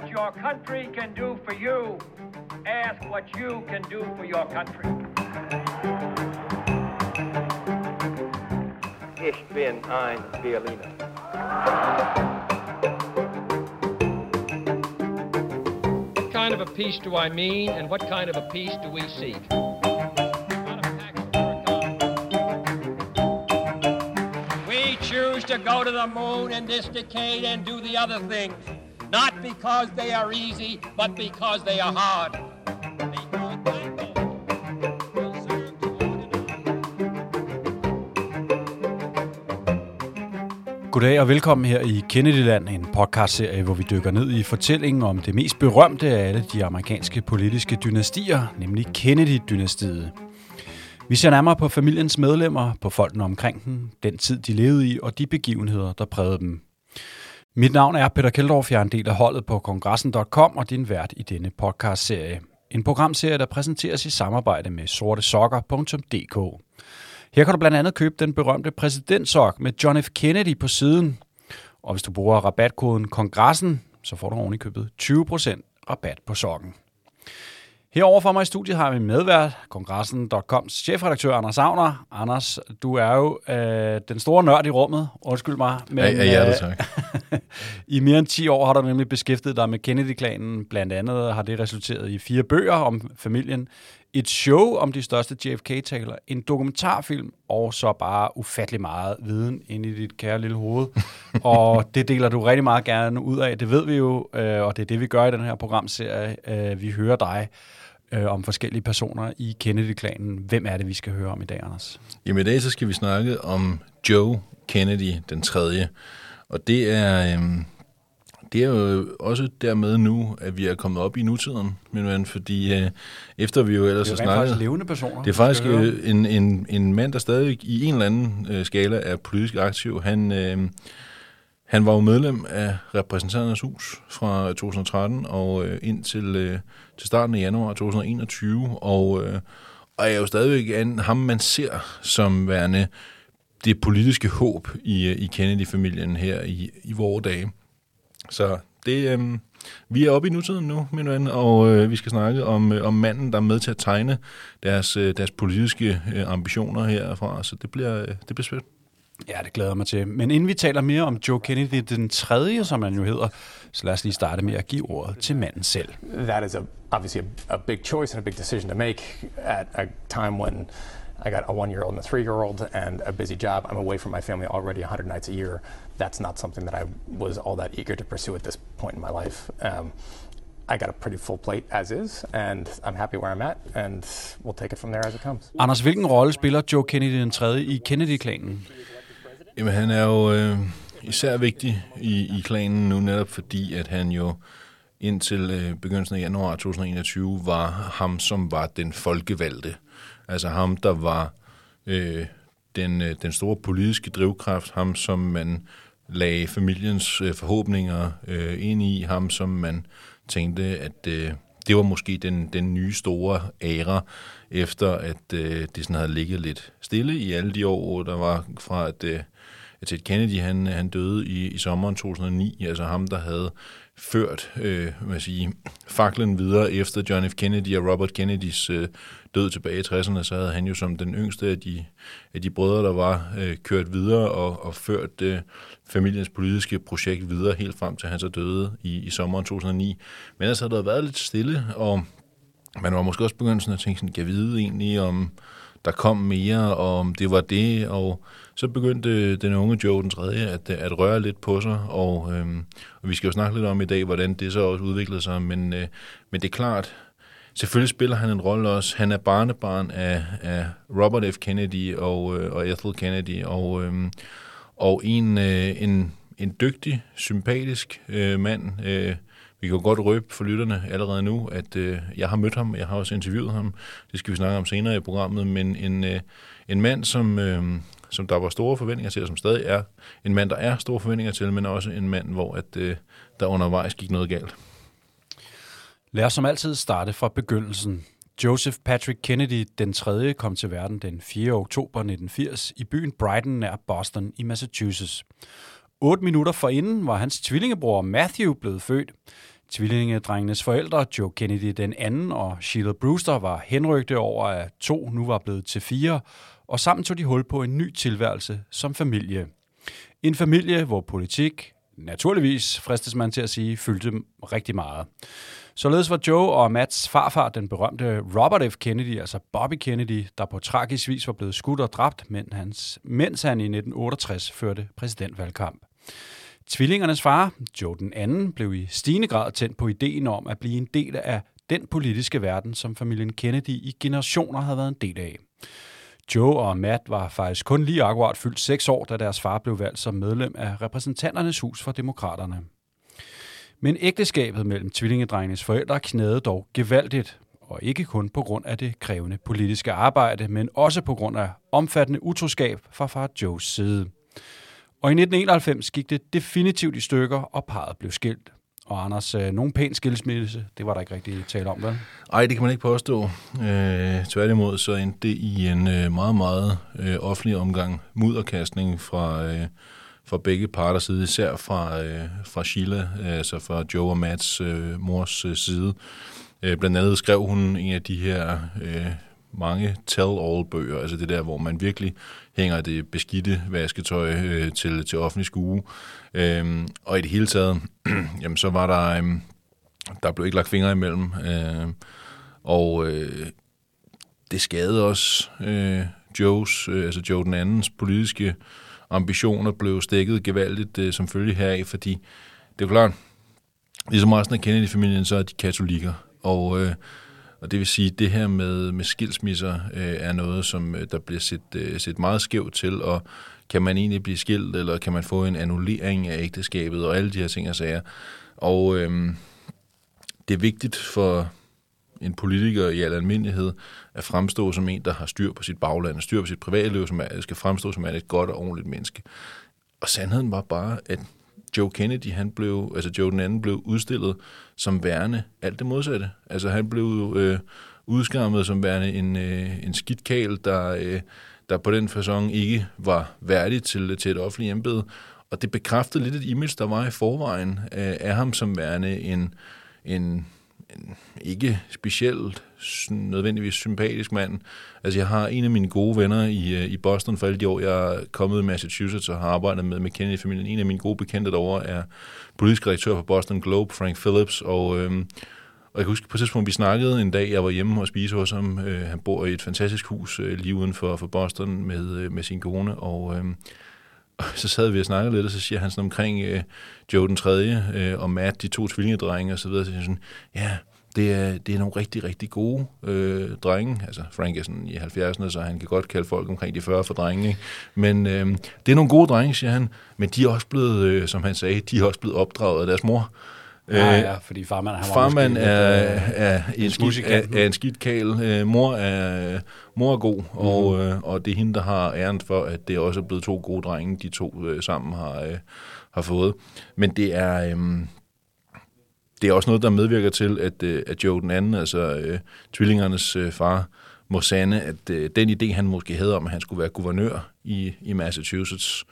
what your country can do for you. Ask what you can do for your country. Ich bin ein Berliner. What kind of a peace do I mean, and what kind of a peace do we seek? We choose to go to the moon in this decade and do the other things, not because they are easy, but because they are hard. Goddag og velkommen her i Kennedyland, en podcastserie, hvor vi dykker ned i fortællingen om det mest berømte af alle de amerikanske politiske dynastier, nemlig Kennedy-dynastiet. Vi ser nærmere på familiens medlemmer, på folkene omkring dem, den tid de levede i og de begivenheder, der prægede dem. Mit navn er Peter Keldorf, jeg er en del af holdet på kongressen.com og din vært i denne podcastserie. En programserie, der præsenteres i samarbejde med sortesokker.dk. Her kan du blandt andet købe den berømte præsidentsok med John F. Kennedy på siden. Og hvis du bruger rabatkoden kongressen, så får du oven købet 20% rabat på sokken. Herover for mig i studiet har vi medvært, kongressen.coms chefredaktør Anders Agner. Anders, du er jo øh, den store nørd i rummet, undskyld mig. Men, ja, ja, ja, tak. I mere end 10 år har du nemlig beskæftiget dig med Kennedy-klanen. Blandt andet har det resulteret i fire bøger om familien, et show om de største JFK-taler, en dokumentarfilm, og så bare ufattelig meget viden ind i dit kære lille hoved. og det deler du rigtig meget gerne ud af, det ved vi jo, øh, og det er det, vi gør i den her programserie. Øh, vi hører dig øh, om forskellige personer i Kennedy-klanen. Hvem er det, vi skal høre om i dag, Anders? Jamen i dag så skal vi snakke om Joe Kennedy den tredje. Og det er, øhm, det er jo også dermed nu, at vi er kommet op i nutiden, min ven, fordi øh, efter vi jo ellers har snakket... Det er faktisk levende personer. Det er faktisk øh, en, en, en mand, der stadig i en eller anden øh, skala er politisk aktiv. Han, øh, han var jo medlem af repræsentanternes hus fra 2013 og øh, ind til, øh, til starten af januar 2021, og, øh, og er jo stadigvæk en, ham, man ser som værende det politiske håb i, øh, i Kennedy-familien her i, i vore dage. Så det, øh, vi er oppe i nutiden nu, min ven, og øh, vi skal snakke om, øh, om manden, der er med til at tegne deres, øh, deres politiske øh, ambitioner herfra, så det bliver, øh, det bliver svært. Ja, det glæder mig til. Men inden vi taler mere om Joe Kennedy, den tredje, som han jo hedder, så lad os lige starte med at give ordet til manden selv. That is a, obviously a, a big choice and a big decision to make at a time when I got a one-year-old and a three-year-old and a busy job. I'm away from my family already 100 nights a year. That's not something that I was all that eager to pursue at this point in my life. Um, I got a pretty full plate as is, and I'm happy where I'm at, and we'll take it from there as it comes. Anders, hvilken rolle spiller Joe Kennedy den tredje i Kennedy-klanen? Jamen, han er jo øh, især vigtig i, i klanen nu, netop fordi, at han jo indtil øh, begyndelsen af januar 2021 var ham, som var den folkevalgte. Altså ham, der var øh, den, øh, den store politiske drivkraft, ham, som man lagde familiens øh, forhåbninger øh, ind i, ham, som man tænkte, at øh, det var måske den, den nye store æra, efter at øh, det sådan havde ligget lidt stille i alle de år, der var fra at, øh, Ted Kennedy han, han døde i, i sommeren 2009, altså ham, der havde ført øh, hvad sige, faklen videre efter John F. Kennedy og Robert Kennedys øh, død tilbage i 60'erne, så havde han jo som den yngste af de, af de brødre, der var, øh, kørt videre og, og ført øh, familiens politiske projekt videre helt frem til han så døde i, i sommeren 2009. Men ellers har der været lidt stille, og man var måske også begyndt sådan at tænke sådan, kan vide egentlig, om der kom mere, og om det var det, og så begyndte øh, den unge Joe den tredje at, øh, at røre lidt på sig, og, øhm, og vi skal jo snakke lidt om i dag, hvordan det så også udviklede sig, men, øh, men det er klart, selvfølgelig spiller han en rolle også. Han er barnebarn af, af Robert F. Kennedy og, øh, og Ethel Kennedy, og, øh, og en, øh, en, en dygtig, sympatisk øh, mand, øh, vi kan godt røbe for lytterne allerede nu, at øh, jeg har mødt ham, jeg har også interviewet ham, det skal vi snakke om senere i programmet, men en, øh, en mand, som, øh, som der var store forventninger til, og som stadig er en mand, der er store forventninger til, men også en mand, hvor at, øh, der undervejs gik noget galt. Lad os som altid starte fra begyndelsen. Joseph Patrick Kennedy den 3. kom til verden den 4. oktober 1980 i byen Brighton nær Boston i Massachusetts. 8 minutter forinden var hans tvillingebror Matthew blevet født. Tvillingedrengenes forældre, Joe Kennedy den anden og Sheila Brewster, var henrygte over, at to nu var blevet til fire, og sammen tog de hul på en ny tilværelse som familie. En familie, hvor politik, naturligvis, fristes man til at sige, fyldte rigtig meget. Således var Joe og Matts farfar, den berømte Robert F. Kennedy, altså Bobby Kennedy, der på tragisk vis var blevet skudt og dræbt, mens, hans, mens han i 1968 førte præsidentvalgkamp. Tvillingernes far, Joe den anden, blev i stigende grad tændt på ideen om at blive en del af den politiske verden, som familien Kennedy i generationer havde været en del af. Joe og Matt var faktisk kun lige akkurat fyldt seks år, da deres far blev valgt som medlem af repræsentanternes hus for demokraterne. Men ægteskabet mellem tvillingedrengenes forældre knæede dog gevaldigt, og ikke kun på grund af det krævende politiske arbejde, men også på grund af omfattende utroskab fra far Joes side. Og i 1991 gik det definitivt i stykker, og parret blev skilt. Og Anders, øh, nogen pæn skilsmisse, det var der ikke rigtig tale om, vel? Nej, det kan man ikke påstå. Øh, tværtimod så endte det i en øh, meget, meget øh, offentlig omgang mudderkastning fra, øh, fra begge parters side, især fra, øh, fra Sheila, altså fra Joe og Mats øh, mors øh, side. Øh, blandt andet skrev hun en af de her øh, mange tell-all-bøger, altså det der, hvor man virkelig hænger det beskidte vasketøj øh, til, til offentlig skue. Øhm, og i det hele taget, jamen, så var der, øhm, der blev ikke lagt fingre imellem, øh, og øh, det skadede også øh, Joes, øh, altså Joe den andens politiske ambitioner blev stikket gevaldigt øh, som følge heraf, fordi det er klart, ligesom resten af Kennedy-familien, så er de katolikker, og øh, og det vil sige, at det her med, med skilsmisser øh, er noget, som øh, der bliver set, øh, set meget skævt til, og kan man egentlig blive skilt, eller kan man få en annullering af ægteskabet, og alle de her ting og sager. Og øhm, det er vigtigt for en politiker i al almindelighed at fremstå som en, der har styr på sit bagland, styr på sit privatliv, som er, skal fremstå som et godt og ordentligt menneske. Og sandheden var bare, at Joe Kennedy, han blev, altså Joe den anden, blev udstillet som værende alt det modsatte. Altså han blev øh, udskammet som værende en, øh, en skidtkal, der, øh, der på den façon ikke var værdig til, til et offentligt embede. Og det bekræftede lidt et image, der var i forvejen øh, af ham som værende en, en en ikke specielt nødvendigvis sympatisk mand. Altså, jeg har en af mine gode venner i, øh, i Boston for alle de år, jeg er kommet i Massachusetts og har arbejdet med, med Kennedy-familien. En af mine gode bekendte derovre er politisk redaktør for Boston Globe, Frank Phillips, og, Øh, og jeg kan huske på et tidspunkt, vi snakkede en dag, jeg var hjemme og spise hos ham. Øh, han bor i et fantastisk hus øh, lige uden for, for Boston med, øh, med sin kone, og... Øh, så sad vi og snakkede lidt, og så siger han sådan omkring øh, Joe den tredje øh, og Matt, de to tvillingedrenge og så videre, så siger sådan, ja, det er, det er nogle rigtig, rigtig gode øh, drenge. Altså, Frank er sådan i 70'erne, så han kan godt kalde folk omkring de 40 for drenge. Ikke? Men øh, det er nogle gode drenge, siger han. Men de er også blevet, øh, som han sagde, de er også blevet opdraget af deres mor. Ja, ja, fordi farmand, han farmand er, er, er, en skidt, er, er en skidt kal. Øh, mor, er, mor er god, mm-hmm. og, øh, og det er hende, der har æren for, at det også er blevet to gode drenge, de to øh, sammen har, øh, har fået. Men det er... Øh, det er også noget, der medvirker til, at, øh, at Joe den anden, altså øh, tvillingernes øh, far, må sande, at øh, den idé, han måske havde om, at han skulle være guvernør i, i Massachusetts,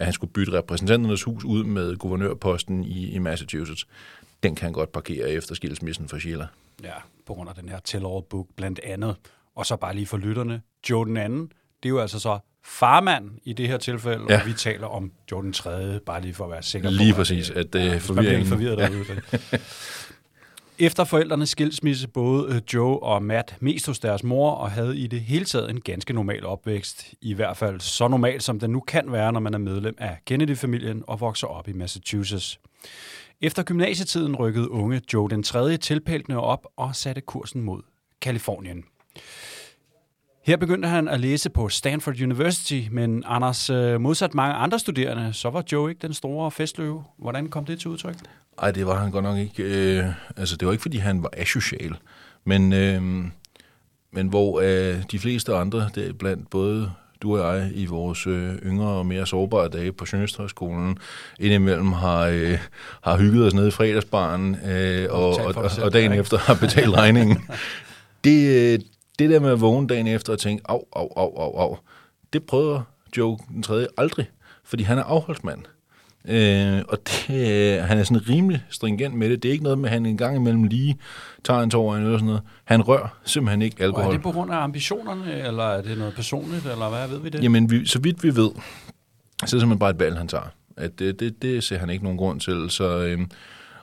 at han skulle bytte repræsentanternes hus ud med guvernørposten i, i Massachusetts, den kan han godt parkere efter skilsmissen for Sheila. Ja, på grund af den her tell-all-book blandt andet. Og så bare lige for lytterne, Joe den anden, det er jo altså så farmand i det her tilfælde, ja. og vi taler om Jordan 3., bare lige for at være sikker lige på, præcis, at det er forvirringen. forvirret derude. Ja. Efter forældrenes skilsmisse både øh, Joe og Matt mest hos deres mor, og havde i det hele taget en ganske normal opvækst. I hvert fald så normal, som den nu kan være, når man er medlem af Kennedy-familien og vokser op i Massachusetts. Efter gymnasietiden rykkede unge Joe den 3. tilpæltende op og satte kursen mod Kalifornien. Her begyndte han at læse på Stanford University, men Anders, øh, modsat mange andre studerende, så var Joe ikke den store festløve. Hvordan kom det til udtryk? Nej, det var han godt nok ikke. Øh, altså, det var ikke, fordi han var asocial, men, øh, men hvor øh, de fleste andre, det blandt både du og jeg i vores øh, yngre og mere sårbare dage på Sjønøsterhøjskolen indimellem har, øh, har hygget os nede i fredagsbaren øh, og, og, og, og dagen efter har betalt regningen. det, øh, det der med at vågne dagen efter og tænke, au, au, au, au, au, det prøver Joe den tredje aldrig, fordi han er afholdsmand. Øh, og det, øh, han er sådan rimelig stringent med det. Det er ikke noget med, at han en gang imellem lige tager en tår eller sådan noget. Han rører simpelthen ikke alkohol. Og er det på grund af ambitionerne, eller er det noget personligt, eller hvad ved vi det? Jamen, vi, så vidt vi ved, så er det simpelthen bare et valg, han tager. At det, det, det ser han ikke nogen grund til. Så, øh,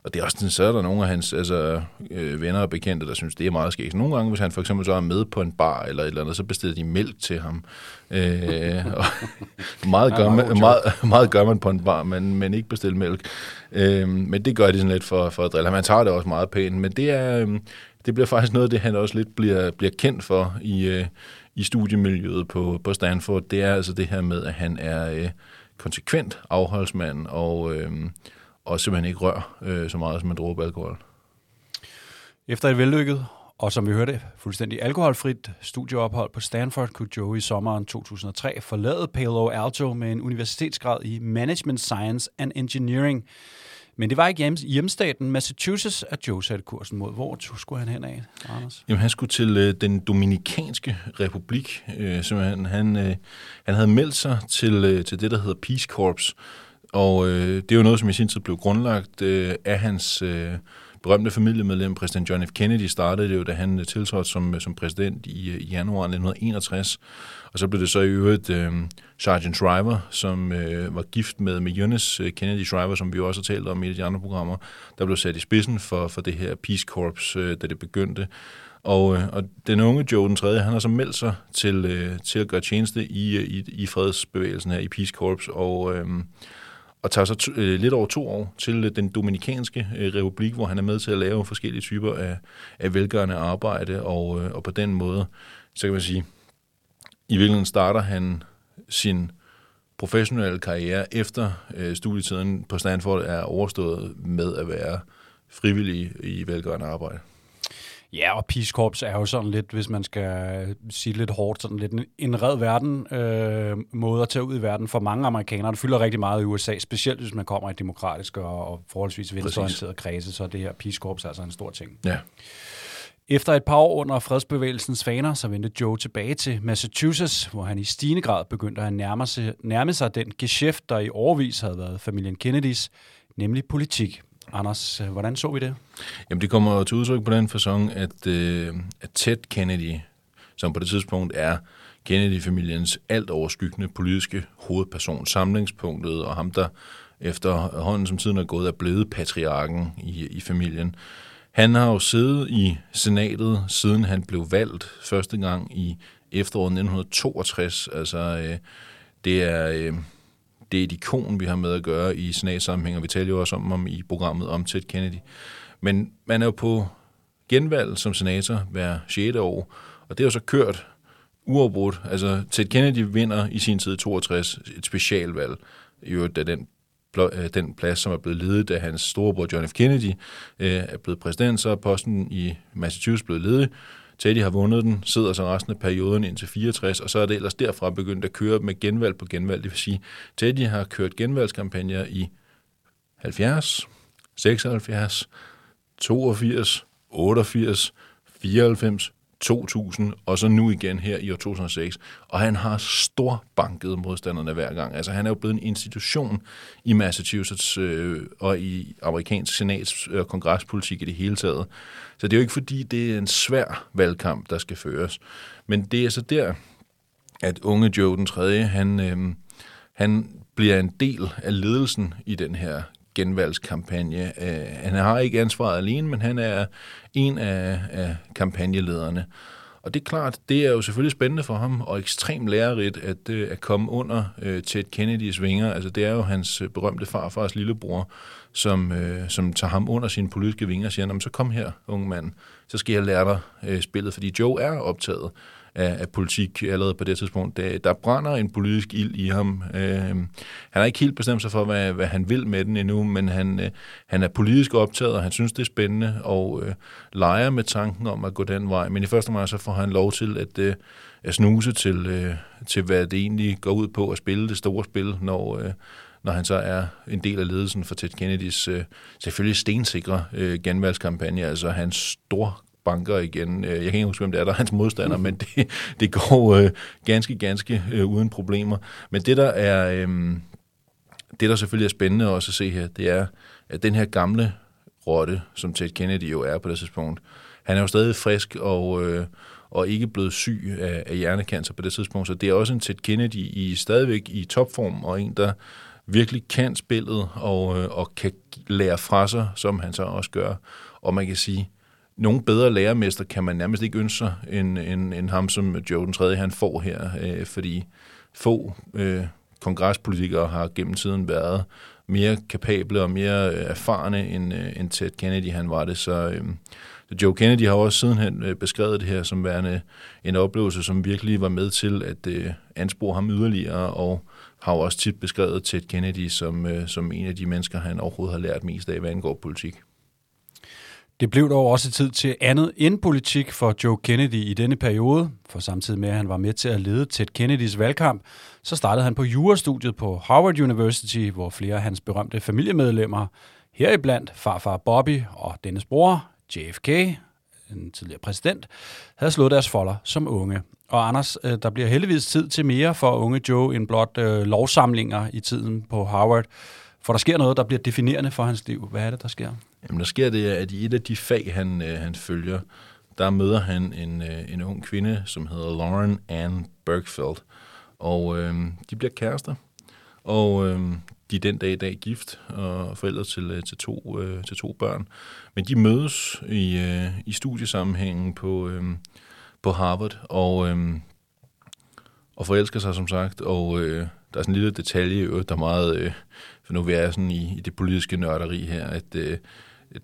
og det er også sådan, så er der nogle af hans altså, øh, venner og bekendte, der synes, det er meget skægt. Nogle gange, hvis han for eksempel så er med på en bar eller et eller andet, så bestiller de mælk til ham. Øh, og meget, gør man, meget, meget gør man på en bar, men, men ikke bestille mælk. Øh, men det gør de sådan lidt for, for at drille ham. Han tager det også meget pænt, men det er... Øh, det bliver faktisk noget af det, han også lidt bliver, bliver kendt for i, øh, i studiemiljøet på, på Stanford. Det er altså det her med, at han er øh, konsekvent afholdsmand og, øh, og simpelthen ikke rør øh, så meget, som man dråber alkohol. Efter et vellykket, og som vi hørte, fuldstændig alkoholfrit studieophold på Stanford, kunne Joe i sommeren 2003 forlade Palo Alto med en universitetsgrad i Management Science and Engineering. Men det var ikke hjemstaten Massachusetts, at Joe satte kursen mod. Hvor skulle han hen af, Anders? Jamen, han skulle til øh, den Dominikanske Republik. Øh, simpelthen. Han, øh, han havde meldt sig til, øh, til det, der hedder Peace Corps, og øh, det er jo noget, som i sin tid blev grundlagt øh, af hans øh, berømte familiemedlem, præsident John F. Kennedy, startede det jo, da han øh, tiltrådte som, øh, som præsident i, øh, i januar 1961. Og så blev det så i øvrigt øh, Sergeant Shriver, som øh, var gift med, med Eunice Kennedy Shriver, som vi jo også har talt om i de andre programmer, der blev sat i spidsen for, for det her Peace Corps, øh, da det begyndte. Og, og den unge Joe den 3., han har så meldt sig til, øh, til at gøre tjeneste i, i, i fredsbevægelsen her i Peace Corps, og... Øh, og tager så øh, lidt over to år til øh, den Dominikanske øh, Republik, hvor han er med til at lave forskellige typer af, af velgørende arbejde, og, øh, og på den måde, så kan man sige, i virkeligheden starter han sin professionelle karriere efter øh, studietiden på Stanford er overstået med at være frivillig i velgørende arbejde. Ja, og Peace Corps er jo sådan lidt, hvis man skal sige lidt hårdt, sådan lidt en red verden øh, måde at tage ud i verden for mange amerikanere. Det fylder rigtig meget i USA, specielt hvis man kommer i demokratisk og, og forholdsvis venstreorienteret kredse, så er det her Peace Corps altså en stor ting. Ja. Efter et par år under fredsbevægelsens faner, så vendte Joe tilbage til Massachusetts, hvor han i stigende grad begyndte at nærme sig, nærme sig den geschæft, der i overvis havde været familien Kennedys, nemlig politik. Anders, øh, hvordan så vi det? Jamen, det kommer til udtryk på den fasong, at, øh, at Ted Kennedy, som på det tidspunkt er Kennedy-familiens alt overskyggende politiske hovedperson, samlingspunktet, og ham, der efterhånden som tiden er gået, er blevet patriarken i, i familien. Han har jo siddet i senatet, siden han blev valgt første gang i efteråret 1962. Altså, øh, det er... Øh, det er et ikon, vi har med at gøre i senatssammenhæng, og vi taler jo også om ham i programmet om Ted Kennedy. Men man er jo på genvalg som senator hver 6. år, og det er jo så kørt uafbrudt. Altså, Ted Kennedy vinder i sin tid 62 et specialvalg, i øvrigt da den øh, den plads, som er blevet ledet af hans storebror John F. Kennedy, øh, er blevet præsident, så er posten i Massachusetts blevet ledet. Teddy har vundet den, sidder så resten af perioden indtil 64, og så er det ellers derfra begyndt at køre med genvalg på genvalg. Det vil sige, Teddy har kørt genvalgskampagner i 70, 76, 82, 88, 94, 2000, og så nu igen her i år 2006. Og han har stor banket modstanderne hver gang. Altså han er jo blevet en institution i Massachusetts øh, og i amerikansk senats- øh, og kongrespolitik i det hele taget. Så det er jo ikke fordi, det er en svær valgkamp, der skal føres. Men det er så der, at unge Joe den 3., han, øh, han bliver en del af ledelsen i den her genvalgskampagne. Øh, han har ikke ansvaret alene, men han er en af, af kampagnelederne. Og det er klart, det er jo selvfølgelig spændende for ham, og ekstremt lærerigt at, øh, at komme under øh, Ted Kennedys vinger. Altså det er jo hans øh, berømte farfars lillebror, som, øh, som tager ham under sine politiske vinger og siger, så kom her, unge mand, så skal jeg lære dig øh, spillet, fordi Joe er optaget af, af politik allerede på det tidspunkt. Der, der brænder en politisk ild i ham. Øh, han har ikke helt bestemt sig for, hvad, hvad han vil med den endnu, men han, øh, han er politisk optaget, og han synes, det er spændende, og øh, leger med tanken om at gå den vej. Men i første omgang så får han lov til at, øh, at snuse til, øh, til, hvad det egentlig går ud på at spille det store spil, når... Øh, når han så er en del af ledelsen for Ted Kennedys øh, selvfølgelig stensikre øh, genvalgskampagne, altså hans store banker igen. Øh, jeg kan ikke huske, hvem det er, der er hans modstander, men det, det går øh, ganske, ganske øh, uden problemer. Men det, der er... Øh, det, der selvfølgelig er spændende også at se her, det er, at den her gamle rotte, som Ted Kennedy jo er på det tidspunkt, han er jo stadig frisk og, øh, og ikke blevet syg af, af hjernekancer på det tidspunkt. Så det er også en Ted Kennedy i stadigvæk i topform, og en, der virkelig kan spillet og, øh, og kan lære fra sig, som han så også gør. Og man kan sige, nogen bedre lærermester kan man nærmest ikke ønske sig, end, end, end ham, som Joe den 3. han får her, øh, fordi få øh, kongrespolitikere har gennem tiden været mere kapable og mere øh, erfarne, end, øh, end Ted Kennedy han var det. Så øh, Joe Kennedy har også sidenhen øh, beskrevet det her som værende en oplevelse, som virkelig var med til at øh, anspore ham yderligere, og har jo også tit beskrevet Ted Kennedy som, øh, som en af de mennesker, han overhovedet har lært mest af, hvad angår politik. Det blev dog også tid til andet end politik for Joe Kennedy i denne periode, for samtidig med at han var med til at lede Ted Kennedys valgkamp, så startede han på jurastudiet på Harvard University, hvor flere af hans berømte familiemedlemmer, heriblandt farfar Bobby og dennes bror, JFK, en tidligere præsident, havde slået deres folder som unge. Og Anders, øh, der bliver heldigvis tid til mere for unge Joe end blot øh, lovsamlinger i tiden på Harvard. For der sker noget, der bliver definerende for hans liv. Hvad er det, der sker? Jamen, der sker det, at i et af de fag, han, øh, han følger, der møder han en, øh, en ung kvinde, som hedder Lauren Ann Bergfeldt. Og øh, de bliver kærester. Og øh, de er den dag i dag gift og forældre til, øh, til, to, øh, til to børn. Men de mødes i, øh, i studiesammenhængen på, øh, på Harvard og, øh, og forelsker sig som sagt. Og øh, der er sådan en lille detalje, der er meget, øh, for nu er jeg sådan i, i det politiske nørderi her, at øh,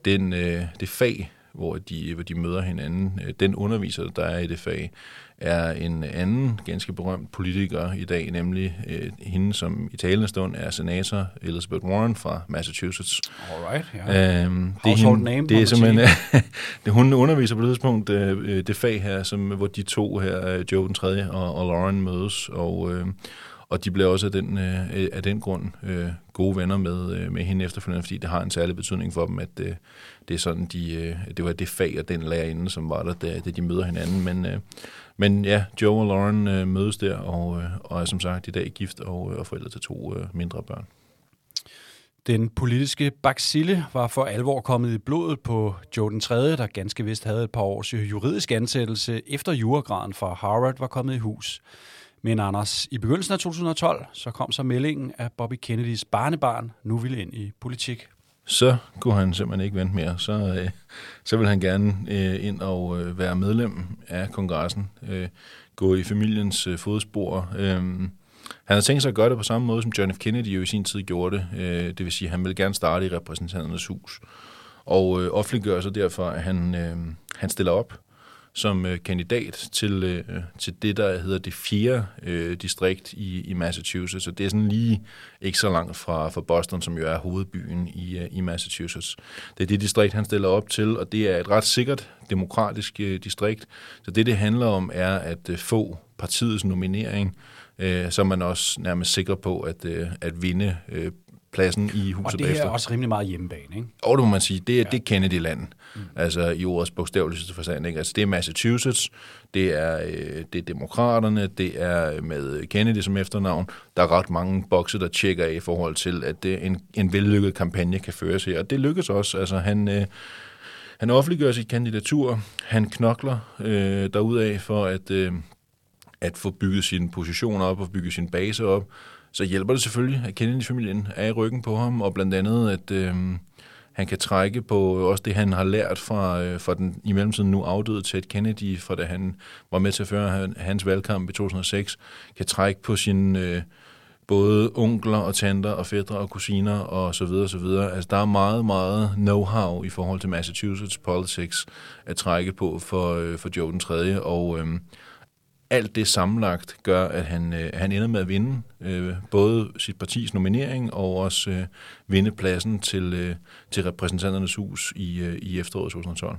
den, øh, det fag, hvor de, hvor de møder hinanden, øh, den underviser, der er i det fag, er en anden ganske berømt politiker i dag, nemlig øh, hende, som i talende stund er senator Elizabeth Warren fra Massachusetts. Alright, ja. Øhm, det, er hende, name, det er simpelthen, det, hun underviser på det tidspunkt øh, det fag her, som, hvor de to her, øh, Joe den 3. og, og Lauren mødes, og, øh, og de bliver også af den, øh, af den grund øh, gode venner med, øh, med hende efterfølgende, fordi det har en særlig betydning for dem, at øh, det er sådan, de, øh, det var det fag og den lærerinde, som var der, da, da de møder hinanden. Men, øh, men ja, Joe og Lauren øh, mødes der, og, øh, og er som sagt i dag gift og, øh, og forældre til to øh, mindre børn. Den politiske baksille var for alvor kommet i blodet på Joe den 3., der ganske vist havde et par års øh, juridisk ansættelse efter juragraden fra Harvard var kommet i hus. Men Anders, i begyndelsen af 2012, så kom så meldingen, at Bobby Kennedys barnebarn nu ville ind i politik. Så kunne han simpelthen ikke vente mere. Så, øh, så vil han gerne øh, ind og øh, være medlem af kongressen, øh, gå i familiens øh, fodspor. Øh, han havde tænkt sig at gøre det på samme måde, som John F. Kennedy jo i sin tid gjorde det. Øh, det vil sige, at han vil gerne starte i repræsentanternes hus. Og øh, offentliggør så derfor, at han, øh, han stiller op som øh, kandidat til, øh, til det, der hedder det fjerde øh, distrikt i, i Massachusetts. Så det er sådan lige ikke så langt fra, fra Boston, som jo er hovedbyen i, øh, i Massachusetts. Det er det distrikt, han stiller op til, og det er et ret sikkert demokratisk øh, distrikt. Så det, det handler om, er at øh, få partiets nominering, øh, så er man også nærmest sikker på at, øh, at vinde øh, pladsen i huset Og det er også rimelig meget hjemmebane, ikke? Og det må man sige, det er, ja. det er Kennedy-land. Mm. Altså i ordets bogstaveligste forstand. Ikke? Altså det er Massachusetts, det er, øh, det er demokraterne, det er med Kennedy som efternavn. Der er ret mange bokse, der tjekker af i forhold til, at det, en, en vellykket kampagne kan føres her. Og det lykkes også. Altså han... Øh, han offentliggør sit kandidatur, han knokler øh, derudaf for at, øh, at få bygget sin position op og bygge sin base op så hjælper det selvfølgelig, at Kennedy-familien er i ryggen på ham, og blandt andet, at øh, han kan trække på også det, han har lært fra, øh, fra den i mellemtiden nu afdøde Ted Kennedy, fra da han var med til at føre hans valgkamp i 2006, kan trække på sin... Øh, både onkler og tanter og fædre og kusiner og så videre, og så videre. Altså, der er meget, meget know-how i forhold til Massachusetts politics at trække på for, øh, for Joe den 3. Og øh, alt det sammenlagt gør, at han, øh, han ender med at vinde øh, både sit partis nominering og også øh, vinde pladsen til, øh, til repræsentanternes hus i, øh, i efteråret 2012.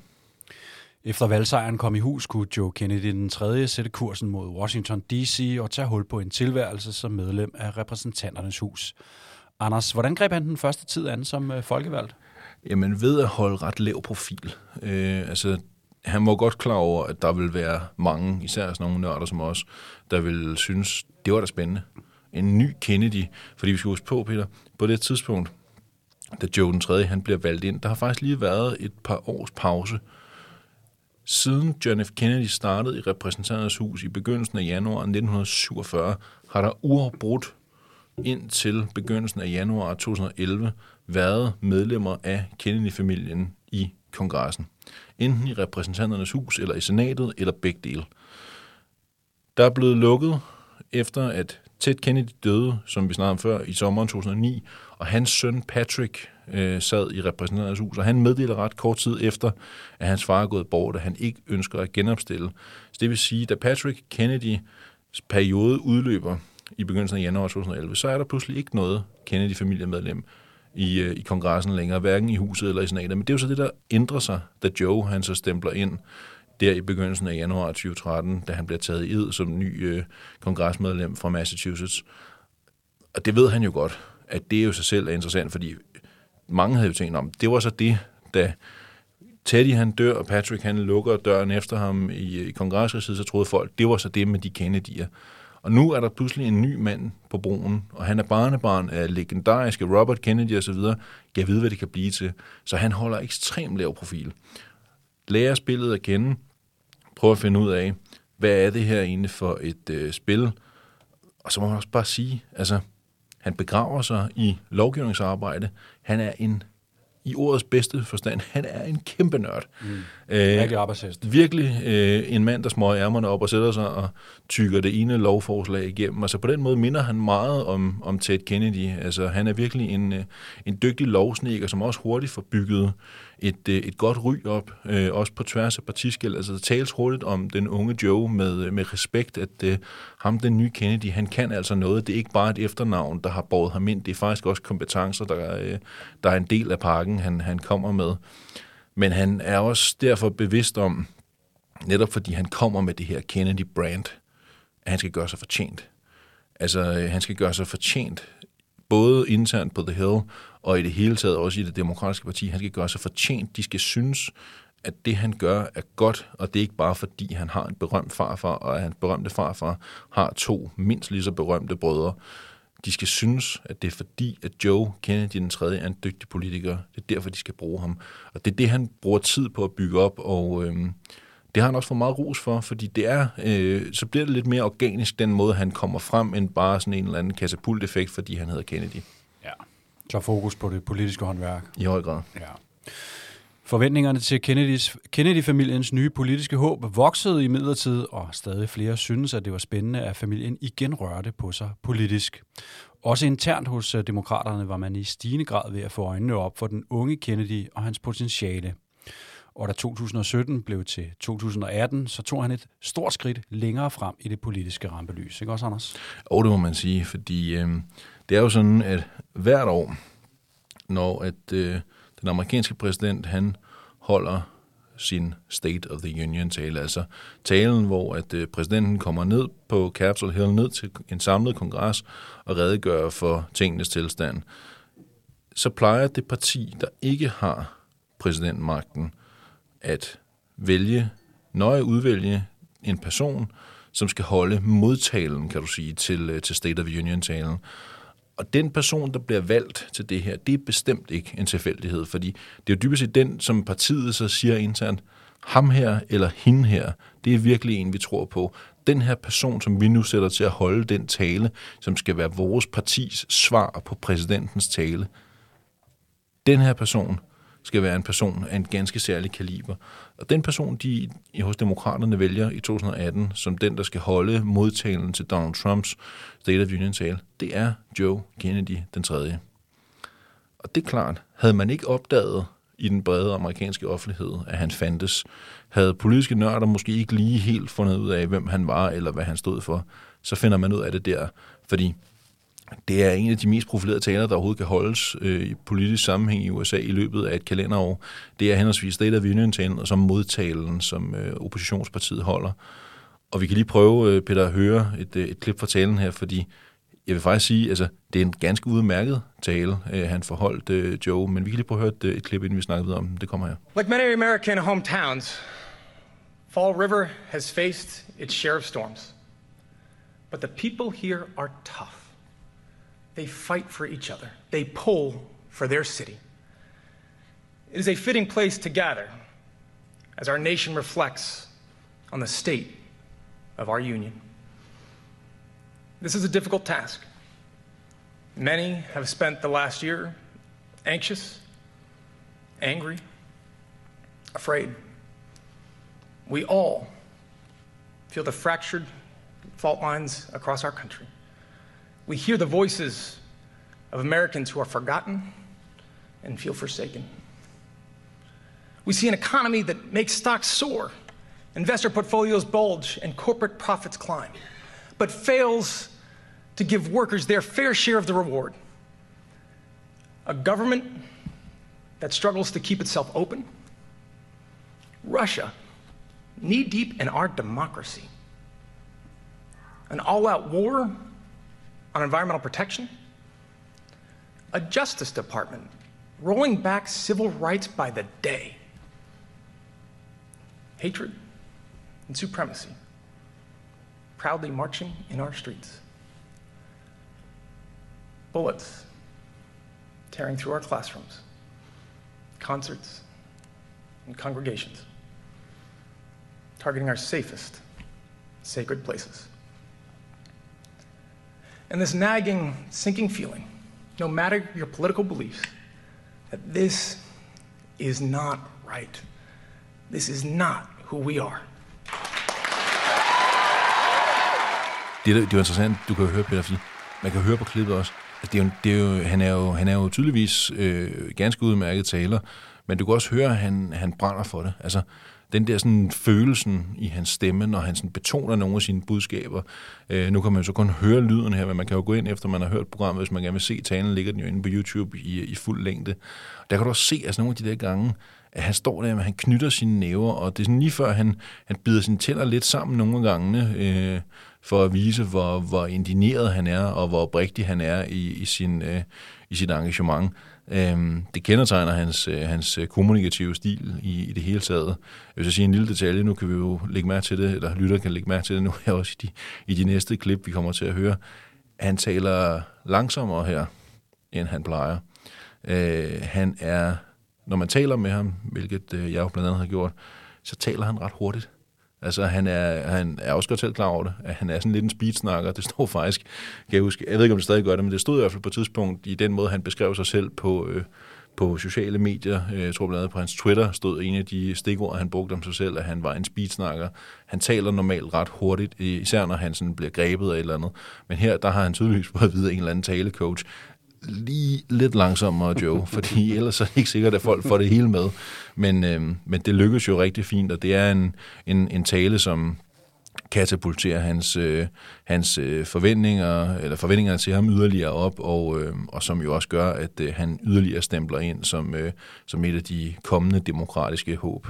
Efter valgsejren kom i hus, kunne Joe Kennedy den 3. sætte kursen mod Washington D.C. og tage hul på en tilværelse som medlem af repræsentanternes hus. Anders, hvordan greb han den første tid an som øh, folkevalgt? Jamen ved at holde ret lav profil. Øh, altså han var godt klar over, at der vil være mange, især sådan nogle nørder som os, der vil synes, det var da spændende. en ny Kennedy. Fordi vi skal huske på, Peter, på det tidspunkt, da Joe den 3. han bliver valgt ind, der har faktisk lige været et par års pause. Siden John F. Kennedy startede i repræsentanternes hus i begyndelsen af januar 1947, har der uafbrudt indtil begyndelsen af januar 2011 været medlemmer af Kennedy-familien i kongressen. Enten i repræsentanternes hus, eller i senatet, eller begge dele. Der er blevet lukket efter, at Ted Kennedy døde, som vi snakkede om før, i sommeren 2009, og hans søn Patrick øh, sad i repræsentanternes hus, og han meddeler ret kort tid efter, at hans far er gået bort, at han ikke ønsker at genopstille. Så det vil sige, da Patrick Kennedy periode udløber i begyndelsen af januar 2011, så er der pludselig ikke noget Kennedy-familiemedlem i, øh, i kongressen længere, hverken i huset eller i senatet. Men det er jo så det, der ændrer sig, da Joe han så stempler ind der i begyndelsen af januar 2013, da han bliver taget i ed som ny øh, kongresmedlem fra Massachusetts. Og det ved han jo godt, at det jo sig selv er interessant, fordi mange havde jo tænkt om, det var så det, da Teddy han dør, og Patrick han lukker døren efter ham i, øh, i kongresresidet, så troede folk, det var så det med de Kennedy'er. Og nu er der pludselig en ny mand på broen, og han er barnebarn af legendariske Robert Kennedy osv. Jeg ved, hvad det kan blive til. Så han holder ekstremt lav profil. Lærer spillet at kende, prøver at finde ud af, hvad er det her egentlig for et øh, spil, og så må man også bare sige, altså, han begraver sig i lovgivningsarbejde. Han er en i ordets bedste forstand, han er en kæmpe nørd. Mm. Øh, virkelig arbejdshest. Virkelig øh, en mand, der smøger ærmerne op og sætter sig og tykker det ene lovforslag igennem. Altså på den måde minder han meget om, om Ted Kennedy. Altså han er virkelig en, øh, en dygtig lovsnikker, som også hurtigt får bygget et, øh, et godt ry op, øh, også på tværs af partiskæld. Altså der tales hurtigt om den unge Joe med, øh, med respekt, at øh, ham, den nye Kennedy, han kan altså noget. Det er ikke bare et efternavn, der har båret ham ind. Det er faktisk også kompetencer, der, øh, der er en del af pakken, han, han kommer med. Men han er også derfor bevidst om, netop fordi han kommer med det her Kennedy-brand, at han skal gøre sig fortjent. Altså, øh, han skal gøre sig fortjent, både internt på The Hill, og i det hele taget også i det demokratiske parti. Han skal gøre sig fortjent. De skal synes, at det, han gør, er godt, og det er ikke bare fordi, han har en berømt farfar, og at hans berømte farfar har to mindst lige så berømte brødre. De skal synes, at det er fordi, at Joe Kennedy den tredje er en dygtig politiker. Det er derfor, de skal bruge ham. Og det er det, han bruger tid på at bygge op, og øhm, det har han også fået meget ros for, fordi det er, øh, så bliver det lidt mere organisk, den måde, han kommer frem, end bare sådan en eller anden katapulteffekt, fordi han hedder Kennedy. Ja, så fokus på det politiske håndværk. I høj grad. Ja. Forventningerne til Kennedys, Kennedy-familiens nye politiske håb voksede i midlertid, og stadig flere synes, at det var spændende, at familien igen rørte på sig politisk. Også internt hos øh, demokraterne var man i stigende grad ved at få øjnene op for den unge Kennedy og hans potentiale. Og da 2017 blev til 2018, så tog han et stort skridt længere frem i det politiske rampelys. Ikke også, Anders? Og det må man sige, fordi øh, det er jo sådan, at hvert år, når at øh, den amerikanske præsident, han holder sin State of the Union tale, altså talen, hvor at øh, præsidenten kommer ned på Capitol Hill, ned til en samlet kongres og redegør for tingenes tilstand, så plejer det parti, der ikke har præsidentmagten, at vælge, nøje udvælge en person, som skal holde modtalen, kan du sige, til, øh, til State of Union-talen. Og den person, der bliver valgt til det her, det er bestemt ikke en tilfældighed, fordi det er jo dybest set den, som partiet så siger internt, ham her eller hende her, det er virkelig en, vi tror på. Den her person, som vi nu sætter til at holde den tale, som skal være vores partis svar på præsidentens tale, den her person skal være en person af en ganske særlig kaliber. Og den person, de hos demokraterne vælger i 2018, som den, der skal holde modtalen til Donald Trumps State of Union-tale, det er Joe Kennedy den tredje. Og det er klart, havde man ikke opdaget i den brede amerikanske offentlighed, at han fandtes, havde politiske nørder måske ikke lige helt fundet ud af, hvem han var, eller hvad han stod for, så finder man ud af det der. Fordi det er en af de mest profilerede taler, der overhovedet kan holdes øh, i politisk sammenhæng i USA i løbet af et kalenderår. Det er henholdsvis State of Union-talen og så modtalen, som øh, oppositionspartiet holder. Og vi kan lige prøve, øh, Peter, at høre et, øh, et klip fra talen her, fordi jeg vil faktisk sige, altså, det er en ganske udmærket tale, øh, han forholdt øh, Joe, men vi kan lige prøve at høre et, øh, et klip, inden vi snakker videre om det. Det kommer her. Like many American hometowns, Fall River has faced its share of storms. But the people here are tough. They fight for each other, they pull for their city. It is a fitting place to gather as our nation reflects on the state of our union. This is a difficult task. Many have spent the last year anxious, angry, afraid. We all feel the fractured fault lines across our country. We hear the voices of Americans who are forgotten and feel forsaken. We see an economy that makes stocks soar, investor portfolios bulge, and corporate profits climb, but fails to give workers their fair share of the reward. A government that struggles to keep itself open. Russia, knee deep in our democracy. An all out war on environmental protection. A Justice Department rolling back civil rights by the day. Hatred and supremacy proudly marching in our streets. Bullets tearing through our classrooms, concerts, and congregations, targeting our safest, sacred places. And this nagging, sinking feeling, no matter your political beliefs, that this is not right. This is not who we are. Det, det er jo interessant, du kan jo høre, Peter, fordi man kan høre på klippet også, at det er jo, det er jo, han, er jo, han er jo tydeligvis øh, ganske udmærket taler, men du kan også høre, at han, han brænder for det. Altså, den der sådan følelsen i hans stemme, når han sådan betoner nogle af sine budskaber. Øh, nu kan man jo så kun høre lyden her, men man kan jo gå ind efter, man har hørt programmet, hvis man gerne vil se talen, ligger den jo inde på YouTube i, i fuld længde. Der kan du også se altså nogle af de der gange, at han står der, men han knytter sine næver, og det er sådan lige før, han, han bider sine tænder lidt sammen nogle gange, øh, for at vise, hvor, hvor indineret han er, og hvor oprigtig han er i, i, sin, øh, i sit engagement. Øhm, det kendetegner hans, øh, hans øh, kommunikative stil i, i det hele taget. Jeg vil så sige en lille detalje, nu kan vi jo lægge mærke til det, eller lytter kan lægge mærke til det nu her også i de, i de næste klip, vi kommer til at høre. Han taler langsommere her, end han plejer. Øh, han er, når man taler med ham, hvilket øh, jeg jo blandt andet har gjort, så taler han ret hurtigt. Altså, han er, han er også godt selv klar over det, at han er sådan lidt en speedsnakker. Det står faktisk, kan jeg huske, jeg ved ikke, om det stadig gør det, men det stod i hvert fald på et tidspunkt i den måde, han beskrev sig selv på, øh, på sociale medier. Øh, jeg tror blandt andet på hans Twitter stod en af de stikord, han brugte om sig selv, at han var en speedsnakker. Han taler normalt ret hurtigt, især når han sådan bliver grebet af et eller andet. Men her, der har han tydeligvis fået at vide en eller anden talecoach, lige lidt langsommere, Joe, fordi ellers er det ikke sikkert, at folk får det hele med. Men, øh, men det lykkes jo rigtig fint, og det er en, en, en tale, som katapulterer hans, øh, hans øh, forventninger, eller forventningerne til ham yderligere op, og, øh, og som jo også gør, at øh, han yderligere stempler ind som, øh, som et af de kommende demokratiske håb.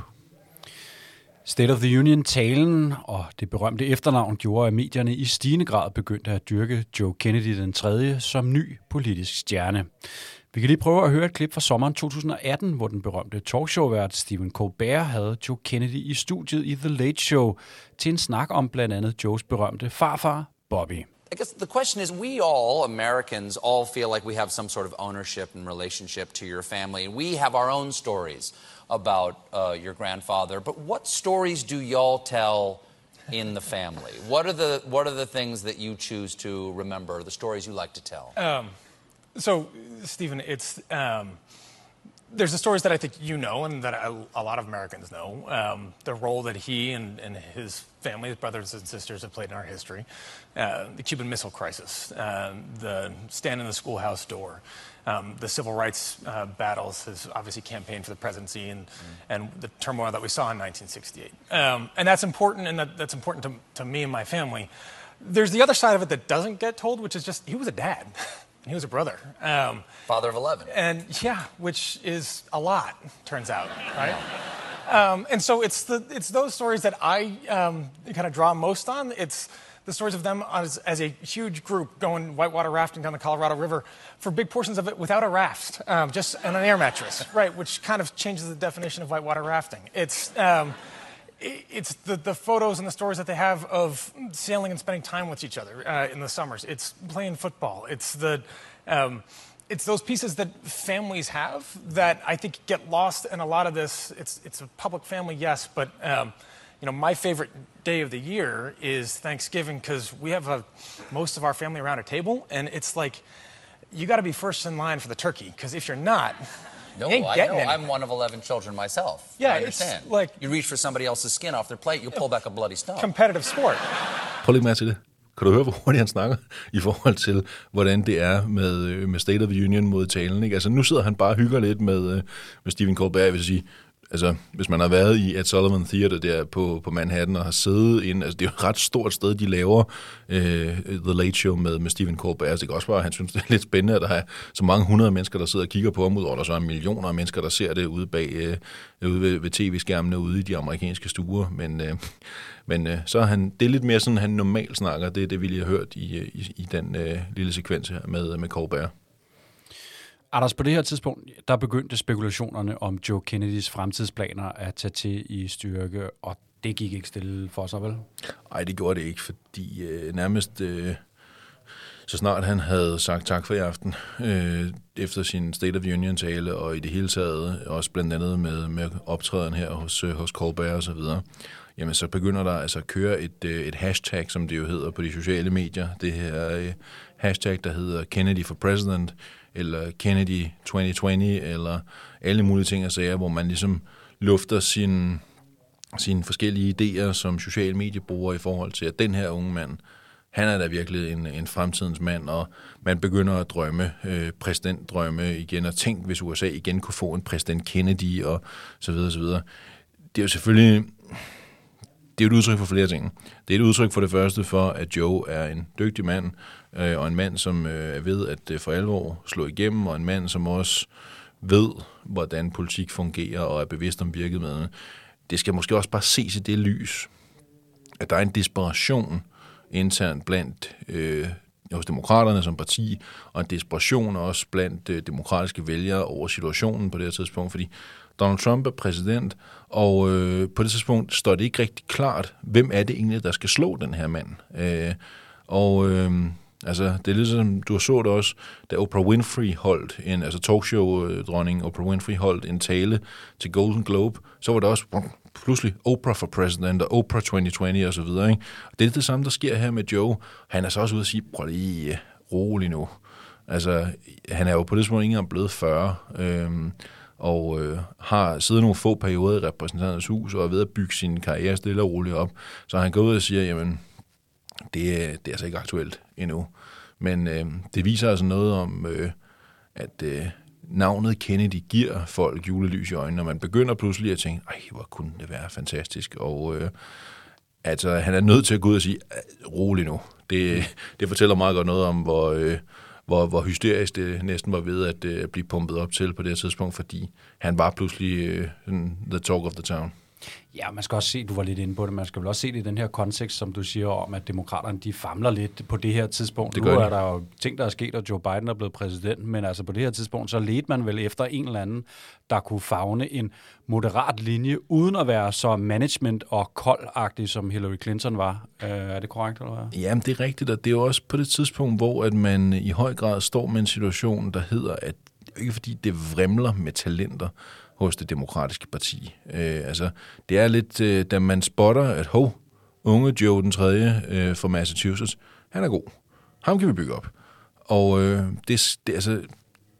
State of the Union-talen og det berømte efternavn gjorde, at medierne i stigende grad begyndte at dyrke Joe Kennedy den 3. som ny politisk stjerne. Vi kan lige prøve at høre et klip fra sommeren 2018, hvor den berømte talkshow-vært Stephen Colbert havde Joe Kennedy i studiet i The Late Show til en snak om blandt andet Joes berømte farfar, Bobby. I guess the question is we all, Americans, all feel like we have some sort of ownership and relationship to your family, and we have our own stories about uh, your grandfather. But what stories do y'all tell in the family? What are the what are the things that you choose to remember? The stories you like to tell? Um, so, Stephen, it's um, there's the stories that I think you know and that a lot of Americans know. Um, the role that he and, and, his family, his brothers and sisters, have played in our history. Uh, the Cuban Missile Crisis, uh, the stand in the schoolhouse door, um, the civil rights uh, battles, his obviously campaigned for the presidency, and, mm. and the turmoil that we saw in 1968. Um, and that's important, and that, that's important to, to me and my family. There's the other side of it that doesn't get told, which is just he was a dad. He was a brother. Um, Father of 11. And yeah, which is a lot, turns out, right? Um, and so it's, the, it's those stories that I um, kind of draw most on. It's the stories of them as, as, a huge group going whitewater rafting down the Colorado River for big portions of it without a raft, um, just on an air mattress, right? Which kind of changes the definition of whitewater rafting. It's um, it's the, the photos and the stories that they have of sailing and spending time with each other uh, in the summers. It's playing football. It's the Um, it's those pieces that families have that I think get lost in a lot of this. It's it's a public family, yes, but um, you know my favorite day of the year is Thanksgiving because we have a, most of our family around a table, and it's like you got to be first in line for the turkey because if you're not. No, you ain't I getting know. any. I'm one of 11 children myself. Yeah, I it's understand. like- you reach for somebody else's skin off their plate, you pull back a bloody stone. competitive sport. Prøv lige mærke til det. Kan du høre, hvor hurtigt han snakker i forhold til, hvordan det er med, øh, med State of the Union mod talen? Ikke? Altså, nu sidder han bare og hygger lidt med, øh, med Stephen Colbert, jeg vil sige. Altså, hvis man har været i Ed Sullivan Theater der på, på Manhattan og har siddet ind, altså det er jo et ret stort sted, de laver øh, The Late Show med, med Stephen Colbert. Altså, det kan også være, at han synes, det er lidt spændende, at der er så mange hundrede mennesker, der sidder og kigger på ham, udover der så er millioner af mennesker, der ser det ude bag øh, ude ved, ved tv-skærmene ude i de amerikanske stuer. Men, øh, men øh, så er han, det er lidt mere sådan, han normalt snakker. Det er det, vi lige har hørt i, øh, i, i den øh, lille sekvens her med, med Colbert. Anders, på det her tidspunkt, der begyndte spekulationerne om Joe Kennedys fremtidsplaner at tage til i styrke, og det gik ikke stille for sig, vel? Nej, det gjorde det ikke, fordi øh, nærmest øh, så snart han havde sagt tak for i aften, øh, efter sin State of Union-tale, og i det hele taget også blandt andet med, med optræden her hos, øh, hos Colbert og så videre, jamen så begynder der altså at køre et, øh, et hashtag, som det jo hedder på de sociale medier. Det her øh, hashtag, der hedder Kennedy for President, eller Kennedy 2020, eller alle mulige ting og sager, hvor man ligesom lufter sin sine forskellige idéer som social mediebruger i forhold til, at den her unge mand, han er da virkelig en, en fremtidens mand, og man begynder at drømme, øh, præsidentdrømme igen, og tænk, hvis USA igen kunne få en præsident Kennedy, og så videre, så videre. Det er jo selvfølgelig, det er et udtryk for flere ting. Det er et udtryk for det første for, at Joe er en dygtig mand, øh, og en mand, som øh, er ved at øh, for alvor slå igennem, og en mand, som også ved, hvordan politik fungerer, og er bevidst om virkemidlerne. Det skal måske også bare ses i det lys, at der er en desperation internt blandt øh, hos demokraterne som parti, og en desperation også blandt øh, demokratiske vælgere over situationen på det her tidspunkt, fordi Donald Trump er præsident, og øh, på det tidspunkt står det ikke rigtig klart, hvem er det egentlig, der skal slå den her mand. Øh, og øh, altså, det er ligesom, du så det også, da Oprah Winfrey holdt en, altså talkshow-dronning Oprah Winfrey holdt en tale til Golden Globe, så var det også pludselig Oprah for president og Oprah 2020 og så videre. Ikke? Og det er det samme, der sker her med Joe. Han er så også ude at sige, prøv lige øh, rolig nu. Altså, han er jo på det tidspunkt ikke engang blevet 40, øhm, og øh, har siddet nogle få perioder i repræsentanternes hus, og er ved at bygge sin karriere stille og roligt op. Så han går ud og siger, jamen, det, øh, det er altså ikke aktuelt endnu. Men øh, det viser altså noget om, øh, at øh, navnet Kennedy giver folk julelys i øjnene, og man begynder pludselig at tænke, ej, hvor kunne det være fantastisk. Og øh, altså, han er nødt til at gå ud og sige, rolig nu. Det, det fortæller meget godt noget om, hvor, øh, hvor, hvor hysterisk det næsten var ved at øh, blive pumpet op til på det her tidspunkt, fordi han var pludselig øh, the talk of the town. Ja, man skal også se, du var lidt inde på det, man skal vel også se det i den her kontekst, som du siger om, at demokraterne de famler lidt på det her tidspunkt. Det nu er de. der jo ting, der er sket, og Joe Biden er blevet præsident, men altså på det her tidspunkt, så ledte man vel efter en eller anden, der kunne fagne en moderat linje, uden at være så management- og koldagtig, som Hillary Clinton var. Øh, er det korrekt, eller hvad? Jamen, det er rigtigt, og det er jo også på det tidspunkt, hvor at man i høj grad står med en situation, der hedder, at ikke fordi det vrimler med talenter hos det demokratiske parti. Øh, altså, det er lidt, øh, da man spotter, at hov, unge Joe den 3. Øh, fra Massachusetts, han er god. Ham kan vi bygge op. Og øh, det, det, altså,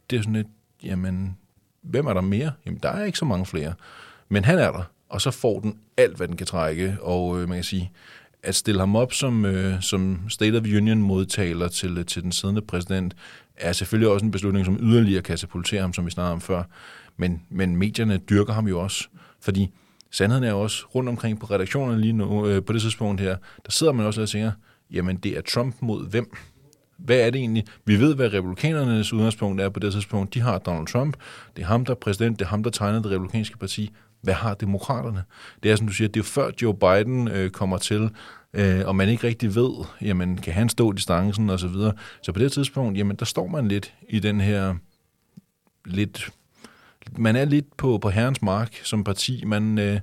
det er sådan et, jamen, hvem er der mere? Jamen, der er ikke så mange flere. Men han er der, og så får den alt, hvad den kan trække. Og øh, man kan sige, at stille ham op som, øh, som State of Union-modtaler til, til den siddende præsident, er selvfølgelig også en beslutning, som yderligere katapulterer ham, som vi snakkede om før. Men, men medierne dyrker ham jo også, fordi sandheden er jo også rundt omkring på redaktionerne lige nu, øh, på det tidspunkt her, der sidder man også og tænker, jamen det er Trump mod hvem? Hvad er det egentlig? Vi ved, hvad republikanernes udgangspunkt er på det tidspunkt. De har Donald Trump. Det er ham, der er præsident. Det er ham, der tegner det republikanske parti. Hvad har demokraterne? Det er, som du siger, det er jo før Joe Biden øh, kommer til, øh, og man ikke rigtig ved, jamen, kan han stå distancen og så videre. Så på det tidspunkt, jamen, der står man lidt i den her lidt... Man er lidt på, på herrens mark som parti. Man, øh,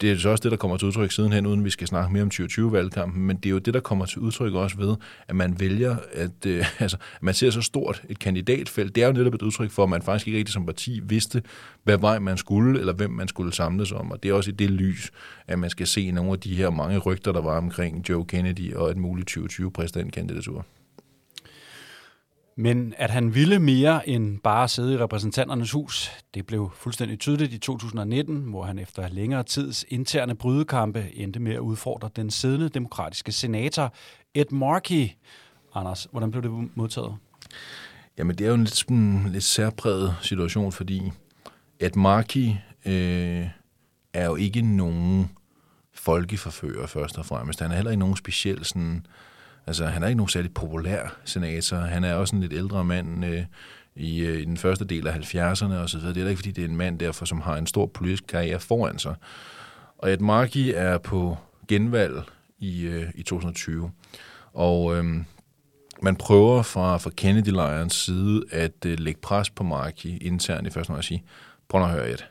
Det er så også det, der kommer til udtryk sidenhen, uden vi skal snakke mere om 2020-valgkampen, men det er jo det, der kommer til udtryk også ved, at man vælger, at øh, altså, man ser så stort et kandidatfelt. Det er jo netop et udtryk for, at man faktisk ikke rigtig som parti vidste, hvad vej man skulle, eller hvem man skulle samles om. Og det er også i det lys, at man skal se nogle af de her mange rygter, der var omkring Joe Kennedy og et muligt 2020-præsidentkandidatur. Men at han ville mere end bare sidde i repræsentanternes hus, det blev fuldstændig tydeligt i 2019, hvor han efter længere tids interne brydekampe endte med at udfordre den siddende demokratiske senator Ed Markey. Anders, hvordan blev det modtaget? Jamen, det er jo en lidt, sådan, lidt særpræget situation, fordi Ed Markey øh, er jo ikke nogen folkeforfører først og fremmest. Han er heller ikke nogen speciel sådan, øh, Altså, han er ikke nogen særlig populær senator. Han er også en lidt ældre mand øh, i, øh, i den første del af 70'erne og så videre. Det er ikke, fordi det er en mand derfor, som har en stor politisk karriere foran sig. Og Ed Markey er på genvalg i, øh, i 2020. Og øh, man prøver fra, fra Kennedy-lejrens side at øh, lægge pres på Markey internt i første og sige, prøv at høre et.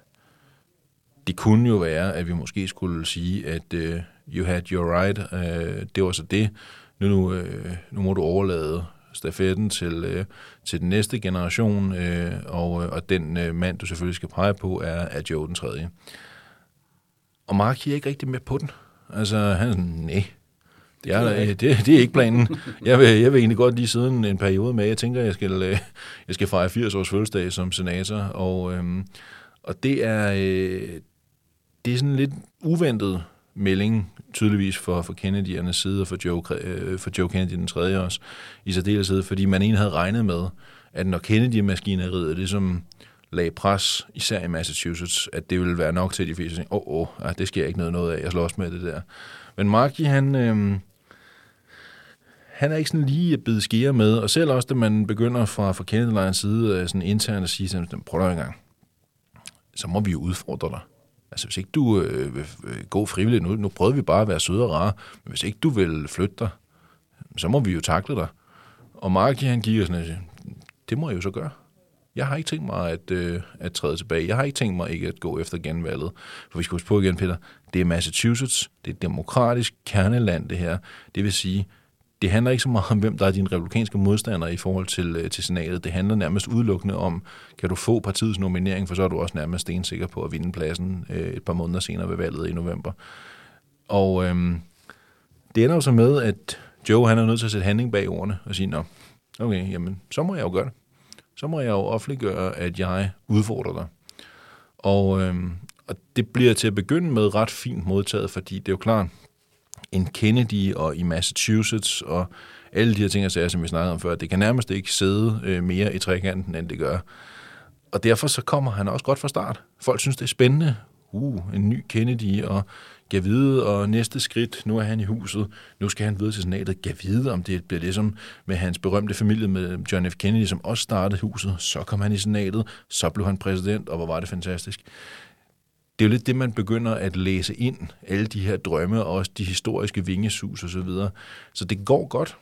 Det kunne jo være, at vi måske skulle sige, at øh, you had your right, øh, det var så det nu, nu, øh, nu må du overlade stafetten til, øh, til den næste generation, øh, og, øh, og den øh, mand, du selvfølgelig skal pege på, er, er Joe den tredje. Og Mark er ikke rigtig med på den. Altså, han er sådan, nej, det er, det, det er ikke planen. Jeg vil, jeg vil egentlig godt lige siden en periode med. Jeg tænker, jeg skal, øh, jeg skal fejre 80 års fødselsdag som senator, og, øhm, og det er, øh, det er sådan lidt uventet melding, tydeligvis for, for Kennedy'ernes side og for Joe, øh, for Joe Kennedy den tredje også, i særdeleshed, fordi man egentlig havde regnet med, at når Kennedy-maskineriet ligesom lagde pres, især i Massachusetts, at det ville være nok til, at de fleste åh, åh, oh, oh, det sker ikke noget, noget af, jeg slås med det der. Men Marky, han, øh, han er ikke sådan lige at bide skære med, og selv også, da man begynder fra, fra Kennedy-lejrens side øh, sådan internt at sige, sådan, prøv en gang, så må vi jo udfordre dig. Altså, hvis ikke du øh, vil øh, gå frivilligt, nu, nu prøvede vi bare at være søde og rare, men hvis ikke du vil flytte dig, så må vi jo takle dig. Og Mark, han giver sådan og det må jeg jo så gøre. Jeg har ikke tænkt mig at, øh, at træde tilbage. Jeg har ikke tænkt mig ikke at gå efter genvalget. For vi skal huske på igen, Peter, det er Massachusetts, det er et demokratisk kerneland, det her. Det vil sige, det handler ikke så meget om, hvem der er dine republikanske modstandere i forhold til, øh, til senatet. Det handler nærmest udelukkende om, kan du få partiets nominering, for så er du også nærmest stensikker på at vinde pladsen øh, et par måneder senere ved valget i november. Og øhm, det ender jo så med, at Joe han er nødt til at sætte handling bag ordene og sige, nå, okay, jamen, så må jeg jo gøre det. Så må jeg jo offentliggøre, at jeg udfordrer dig. Og, øhm, og det bliver til at begynde med ret fint modtaget, fordi det er jo klart, en Kennedy og i Massachusetts og alle de her ting, jeg som vi snakkede om før, det kan nærmest ikke sidde øh, mere i trekanten, end det gør. Og derfor så kommer han også godt fra start. Folk synes, det er spændende. Uh, en ny Kennedy, og gav vide, og næste skridt, nu er han i huset, nu skal han videre til senatet, gav vide, om det bliver ligesom med hans berømte familie med John F. Kennedy, som også startede huset, så kom han i senatet, så blev han præsident, og hvor var det fantastisk det er jo lidt det, man begynder at læse ind, alle de her drømme, og også de historiske vingesus og så videre. Så det går godt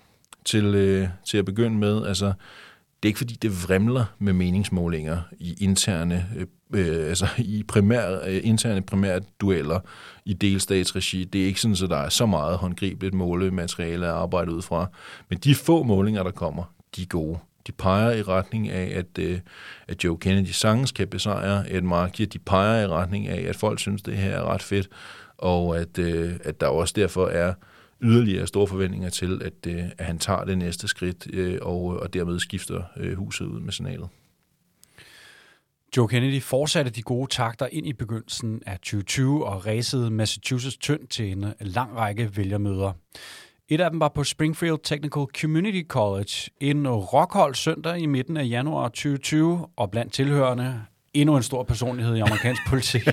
til, øh, til at begynde med. Altså, det er ikke fordi, det vrimler med meningsmålinger i interne, øh, øh altså i primær, øh, interne primære dueller i delstatsregi. Det er ikke sådan, at der er så meget håndgribeligt målemateriale at arbejde ud fra. Men de få målinger, der kommer, de er gode de peger i retning af, at, øh, at Joe Kennedy sagtens kan besejre Ed Markey. De peger i retning af, at folk synes, det her er ret fedt, og at, øh, at der også derfor er yderligere store forventninger til, at, øh, at han tager det næste skridt øh, og, og dermed skifter øh, huset ud med signalet. Joe Kennedy fortsatte de gode takter ind i begyndelsen af 2020 og ræsede Massachusetts tynd til en lang række vælgermøder. Et af dem var på Springfield Technical Community College, en rockhold søndag i midten af januar 2020, og blandt tilhørende endnu en stor personlighed i amerikansk politik.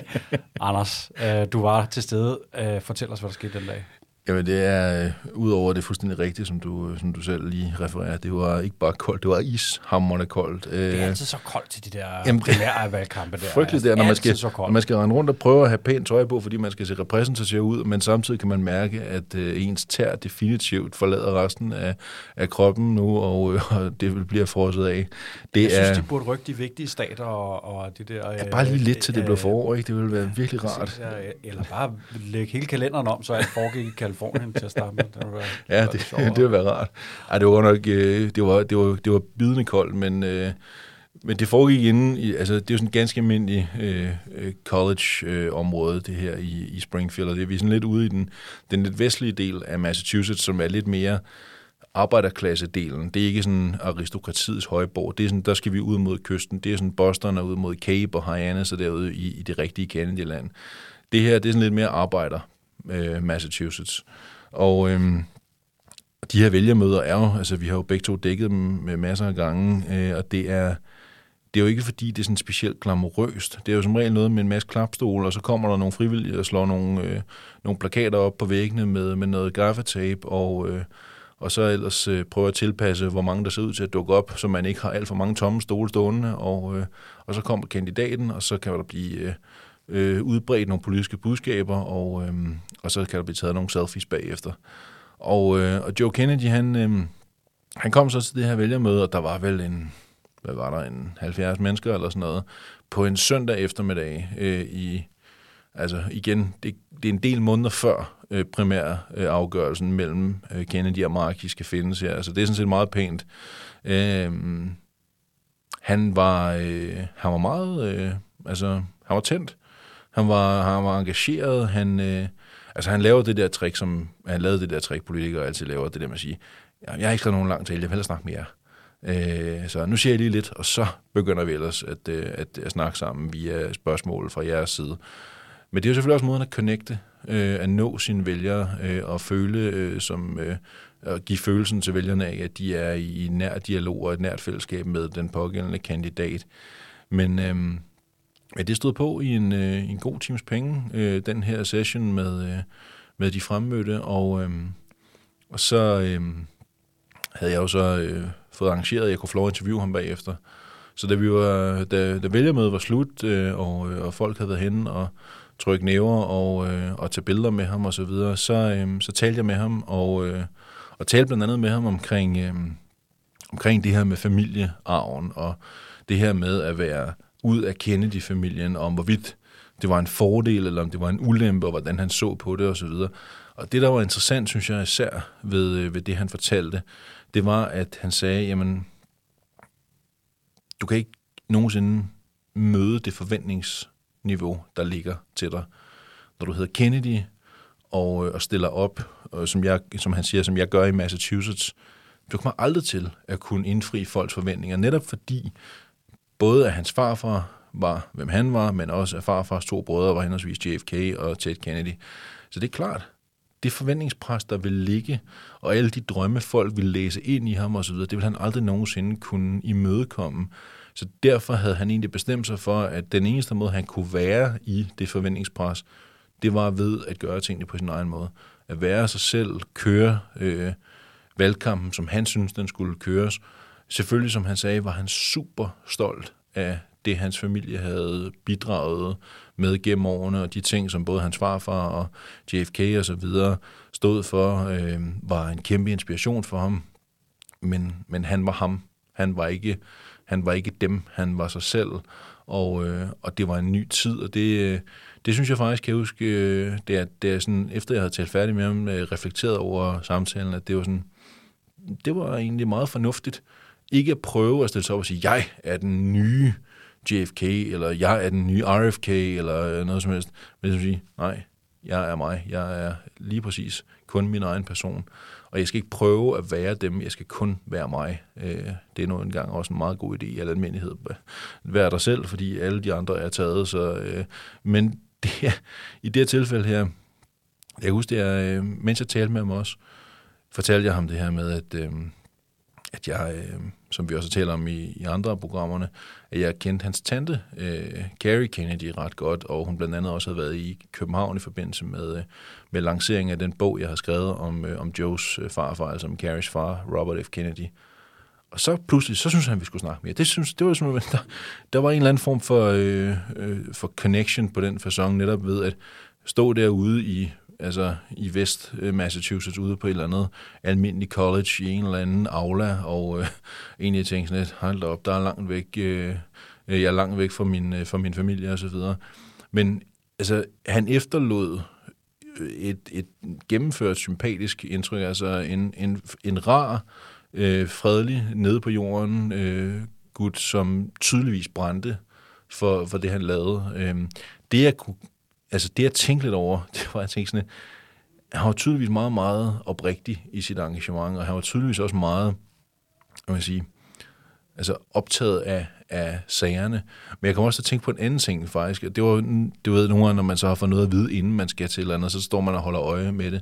Anders, øh, du var til stede. Øh, fortæl os, hvad der skete den dag. Jamen det er, øh, udover det fuldstændig rigtigt, som du, som du selv lige refererer, det var ikke bare koldt, det var ishammerende koldt. Det er altid så koldt til de der Jamen, det- primære valgkampe der. frygteligt der, når man skal, når man skal rende rundt og prøve at have pænt tøj på, fordi man skal se repræsentativ ud, men samtidig kan man mærke, at øh, ens tær definitivt forlader resten af, af kroppen nu, og, øh, og det vil blive frosset af. Det Jeg er synes, de burde rykke de vigtige stater og, og det der... ja, bare lige lidt til det blev forår, ikke? Det ville være virkelig rart. Eller bare lægge hele kalenderen om, så alt foregik i Kalifornien til at starte med. Det ville være, Ja, være det, sjovere. det ville være rart. Ej, det var nok, øh, det var, det var, det var bidende koldt, men, øh, men det foregik inden, i, altså det er jo sådan et ganske almindeligt øh, øh, college-område, det her i, i Springfield, og det er vi sådan lidt ude i den, den lidt vestlige del af Massachusetts, som er lidt mere arbejderklasse-delen. Det er ikke sådan aristokratiets højborg. Det er sådan, der skal vi ud mod kysten. Det er sådan Boston og ud mod Cape og Hyannis og derude i, i det rigtige Kennedy-land. Det her, det er sådan lidt mere arbejder, øh, Massachusetts. Og øhm, de her vælgermøder er jo, altså vi har jo begge to dækket dem med masser af gange, øh, og det er, det er jo ikke fordi, det er sådan specielt glamourøst. Det er jo som regel noget med en masse klapstole, og så kommer der nogle frivillige og slår nogle, øh, nogle plakater op på væggene med, med noget gaffatape, og, øh, og så ellers øh, prøver at tilpasse, hvor mange der ser ud til at dukke op, så man ikke har alt for mange tomme stole stående, og, øh, og så kommer kandidaten, og så kan der blive øh, øh, udbredt nogle politiske budskaber, og, øh, og så kan der blive taget nogle selfies bagefter. Og, øh, og Joe Kennedy, han, øh, han kom så til det her vælgermøde, og der var vel en, hvad var der, en 70 mennesker eller sådan noget, på en søndag eftermiddag øh, i, altså igen, det, det er en del måneder før øh, primær øh, afgørelsen mellem øh, Kennedy og Markey skal findes her, altså det er sådan set meget pænt. Øh, han var, øh, han var meget, øh, altså han var tændt, han var, han var engageret, han, øh, altså han lavede det der trick, som han lavede det der trick, politikere altid laver, det der med at sige, jeg har ikke skrevet nogen lang tale, jeg vil hellere snakke med jer. Øh, så nu siger jeg lige lidt, og så begynder vi ellers at, øh, at, at snakke sammen via spørgsmål fra jeres side. Men det er jo selvfølgelig også måden at connecte, øh, at nå sine vælgere øh, og føle, øh, som, øh, at give følelsen til vælgerne af, at de er i nær dialog og et nært fællesskab med den pågældende kandidat. Men, øh, Ja, det stod på i en, øh, en god times penge, øh, den her session med, øh, med de fremmødte, og, øh, og så øh, havde jeg jo så øh, fået arrangeret, at jeg kunne få lov at interviewe ham bagefter. Så da, vi var, da, da vælgermødet var slut, øh, og, øh, og folk havde været henne og trykke næver og, øh, og tage billeder med ham og så videre, så, øh, så talte jeg med ham, og, øh, og talte blandt andet med ham omkring, øh, omkring det her med familiearven, og det her med at være ud af Kennedy-familien, og om hvorvidt det var en fordel, eller om det var en ulempe, og hvordan han så på det og så videre. Og det, der var interessant, synes jeg især ved, øh, ved det, han fortalte, det var, at han sagde, jamen, du kan ikke nogensinde møde det forventningsniveau, der ligger til dig. Når du hedder Kennedy og, øh, og stiller op, og som, jeg, som han siger, som jeg gør i Massachusetts, du kommer aldrig til at kunne indfri folks forventninger, netop fordi både at hans farfar var, hvem han var, men også at farfars to brødre var henholdsvis JFK og Ted Kennedy. Så det er klart, det forventningspres, der vil ligge, og alle de drømme, folk vil læse ind i ham osv., det vil han aldrig nogensinde kunne imødekomme. Så derfor havde han egentlig bestemt sig for, at den eneste måde, han kunne være i det forventningspres, det var ved at gøre tingene på sin egen måde. At være sig selv, køre øh, valgkampen, som han synes, den skulle køres. Selvfølgelig, som han sagde, var han super stolt af det, hans familie havde bidraget med gennem årene, og de ting, som både hans farfar og JFK og så videre stod for, øh, var en kæmpe inspiration for ham. Men, men han var ham. Han var ikke, han var ikke dem. Han var sig selv. Og, øh, og det var en ny tid, og det, øh, det synes jeg faktisk, kan jeg huske, øh, det er, det er sådan, efter jeg havde talt færdig med ham, øh, reflekteret over samtalen, at det var sådan, det var egentlig meget fornuftigt. Ikke at prøve at stille sig op og sige, jeg er den nye JFK, eller jeg er den nye RFK, eller noget som helst. Men jeg sige, nej, jeg er mig. Jeg er lige præcis kun min egen person. Og jeg skal ikke prøve at være dem, jeg skal kun være mig. Øh, det er nu engang også en meget god idé i al almindelighed. Vær dig selv, fordi alle de andre er taget. Så, øh. men det, i det her tilfælde her, jeg husker det, er, øh, mens jeg talte med ham også, fortalte jeg ham det her med, at, øh, at jeg, øh, som vi også taler om i, i andre af programmerne, at jeg kendte hans tante, øh, Carrie Kennedy, ret godt, og hun blandt andet også havde været i København i forbindelse med, øh, med lanceringen af den bog, jeg har skrevet om, øh, om Joes øh, farfar, altså om Carries far, Robert F. Kennedy. Og så pludselig, så synes han, vi skulle snakke mere. Det, synes, det var sådan, der, der var en eller anden form for, øh, øh, for connection på den façon, netop ved at stå derude i altså i Vest øh, Massachusetts, ude på et eller andet almindelig college i en eller anden aula, og øh, egentlig tænkte sådan lidt, hold op, der er langt væk, øh, øh, jeg er langt væk fra min, øh, fra min familie og så videre. Men altså, han efterlod øh, et, et gennemført sympatisk indtryk, altså en, en, en rar, øh, fredelig, nede på jorden øh, gut, som tydeligvis brændte for, for det, han lavede. Øh, det, jeg kunne altså det, jeg tænkte lidt over, det var, at jeg tænkte sådan, han var tydeligvis meget, meget oprigtig i sit engagement, og han var tydeligvis også meget, hvad man sige, altså optaget af, af sagerne. Men jeg kommer også til at tænke på en anden ting faktisk. Det var, du ved, nogle gange, når man så har fået noget at vide, inden man skal til eller andet, så står man og holder øje med det.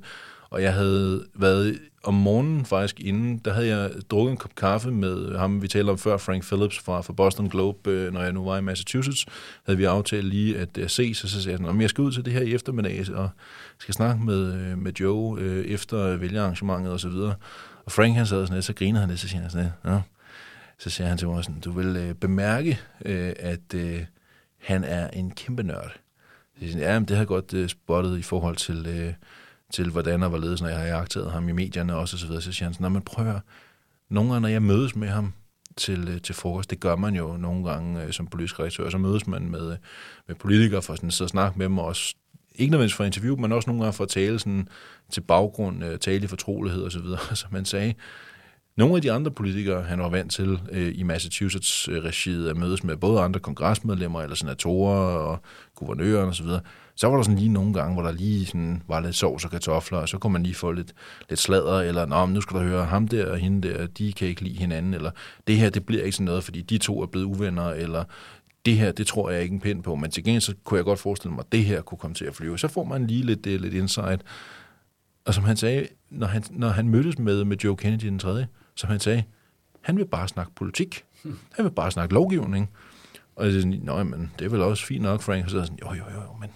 Og jeg havde været om morgenen faktisk inden, der havde jeg drukket en kop kaffe med ham, vi talte om før, Frank Phillips fra, fra Boston Globe, øh, når jeg nu var i Massachusetts, havde vi aftalt lige at øh, ses, og så sagde jeg sådan, jeg skal ud til det her i eftermiddag, og skal snakke med, øh, med Joe øh, efter vælgerarrangementet og så videre. Og Frank han sad sådan lidt, så griner han lidt, så siger han sådan lidt, ja. Så siger han til mig sådan, du vil øh, bemærke, øh, at øh, han er en kæmpe nørd. Så siger, ja, men det har jeg godt øh, spottet i forhold til... Øh, til hvordan og hvorledes, når jeg har jagtet ham i medierne også, og så videre, så siger han sådan, man prøver, nogle gange, når jeg mødes med ham til, øh, til frokost, det gør man jo nogle gange øh, som politisk redaktør, så mødes man med, øh, med politikere for sådan at sidde og snakke med dem, og også, ikke nødvendigvis for interview, men også nogle gange for at tale sådan, til baggrund, øh, tale i fortrolighed og så videre. Så man sagde, nogle af de andre politikere, han var vant til øh, i Massachusetts-regiet at mødes med både andre kongresmedlemmer eller senatorer og guvernører og så videre, så var der sådan lige nogle gange, hvor der lige sådan var lidt sovs og kartofler, og så kunne man lige få lidt, lidt sladder, eller Nå, nu skal du høre ham der og hende der, de kan ikke lide hinanden, eller det her, det bliver ikke sådan noget, fordi de to er blevet uvenner, eller det her, det tror jeg ikke en pind på, men til gengæld så kunne jeg godt forestille mig, at det her kunne komme til at flyve. Så får man lige lidt, øh, lidt insight. Og som han sagde, når han, når han mødtes med, med Joe Kennedy den tredje, som han sagde, han vil bare snakke politik. Han vil bare snakke lovgivning. Og jeg sagde, nej, men det er vel også fint nok, Frank. Og så er sådan, jo, jo, jo, men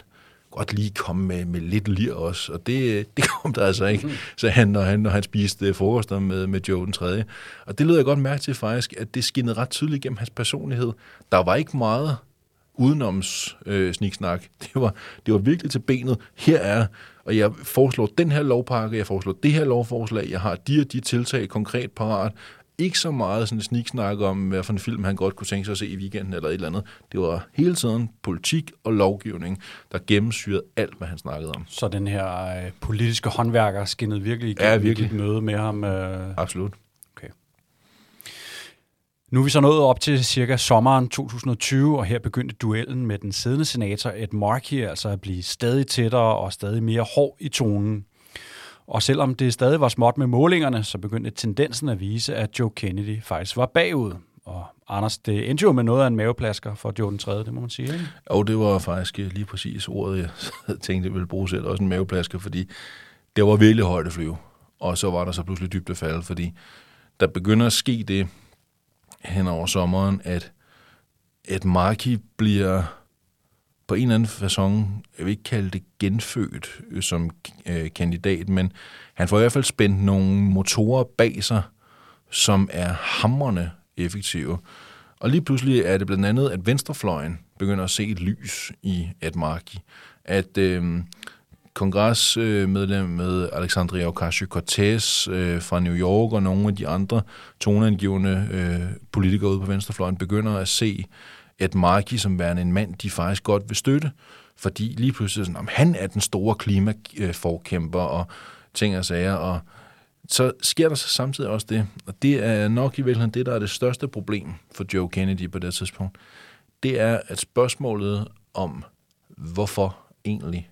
godt lige komme med, med lidt lir også, og det, det kom der altså ikke, så han, når han, når han spiste øh, frokoster med, øh, med Joe den 3. Og det lød jeg godt mærke til faktisk, at det skinnede ret tydeligt gennem hans personlighed. Der var ikke meget udenoms øh, sniksnak. Det var, det var virkelig til benet. Her er, og jeg foreslår den her lovpakke, jeg foreslår det her lovforslag, jeg har de og de tiltag konkret parat, ikke så meget sådan sniksnak om, hvad for en film han godt kunne tænke sig at se i weekenden eller et eller andet. Det var hele tiden politik og lovgivning, der gennemsyrede alt, hvad han snakkede om. Så den her øh, politiske håndværker skinnede virkelig igennem ja, virkelig. møde med ham? Øh... Absolut. Nu er vi så nået op til cirka sommeren 2020, og her begyndte duellen med den siddende senator Ed Markey altså at blive stadig tættere og stadig mere hård i tonen. Og selvom det stadig var småt med målingerne, så begyndte tendensen at vise, at Joe Kennedy faktisk var bagud. Og Anders, det endte jo med noget af en maveplasker for Joe den 3., det må man sige, ikke? Jo, det var faktisk lige præcis ordet, jeg tænkte, jeg ville bruge selv, også en maveplasker, fordi det var virkelig højt at flyve. Og så var der så pludselig dybt at falde, fordi der begynder at ske det hen over sommeren, at, at Marki bliver på en eller anden façon, jeg vil ikke kalde det genfødt øh, som øh, kandidat, men han får i hvert fald spændt nogle motorer bag sig, som er hammerne effektive. Og lige pludselig er det blandt andet, at venstrefløjen begynder at se et lys i Ed Markey. At øh, kongresmedlem med Alexandria Ocasio-Cortez øh, fra New York og nogle af de andre toneangivende øh, politikere ude på venstrefløjen begynder at se Ed Markey som værende en mand, de faktisk godt vil støtte, fordi lige pludselig sådan, om han er den store klimaforkæmper øh, og ting og sager, og så sker der så samtidig også det, og det er nok i virkeligheden det, der er det største problem for Joe Kennedy på det tidspunkt, det er, at spørgsmålet om, hvorfor egentlig,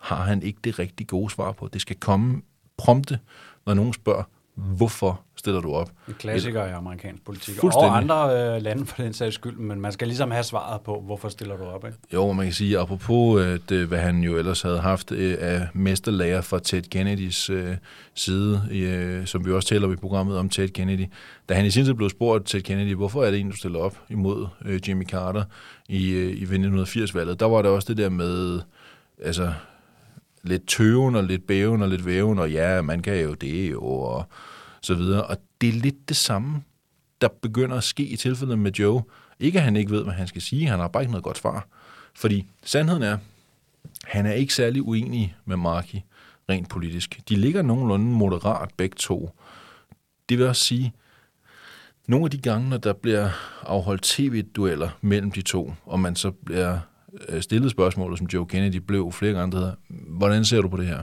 har han ikke det rigtig gode svar på. Det skal komme prompte, når nogen spørger, Hvorfor stiller du op? En klassiker i amerikansk politik. Og andre øh, lande for den sags skyld, men man skal ligesom have svaret på, hvorfor stiller du op, ikke? Jo, man kan sige, apropos at, øh, hvad han jo ellers havde haft øh, af mesterlærer fra Ted Kennedys øh, side, øh, som vi også taler om i programmet om Ted Kennedy, da han i sin tid blev spurgt Ted Kennedy, hvorfor er det egentlig, du stiller op imod øh, Jimmy Carter i, øh, i 1980-valget, der var der også det der med, altså, lidt tøven og lidt bæven og lidt væven, og ja, man kan jo det jo, og så videre. Og det er lidt det samme, der begynder at ske i tilfældet med Joe. Ikke at han ikke ved, hvad han skal sige, han har bare ikke noget godt svar. Fordi sandheden er, han er ikke særlig uenig med Marky rent politisk. De ligger nogenlunde moderat begge to. Det vil også sige, nogle af de gange, når der bliver afholdt tv-dueller mellem de to, og man så bliver Øh, stillet spørgsmålet, som Joe Kennedy blev flere gange, der hedder, hvordan ser du på det her?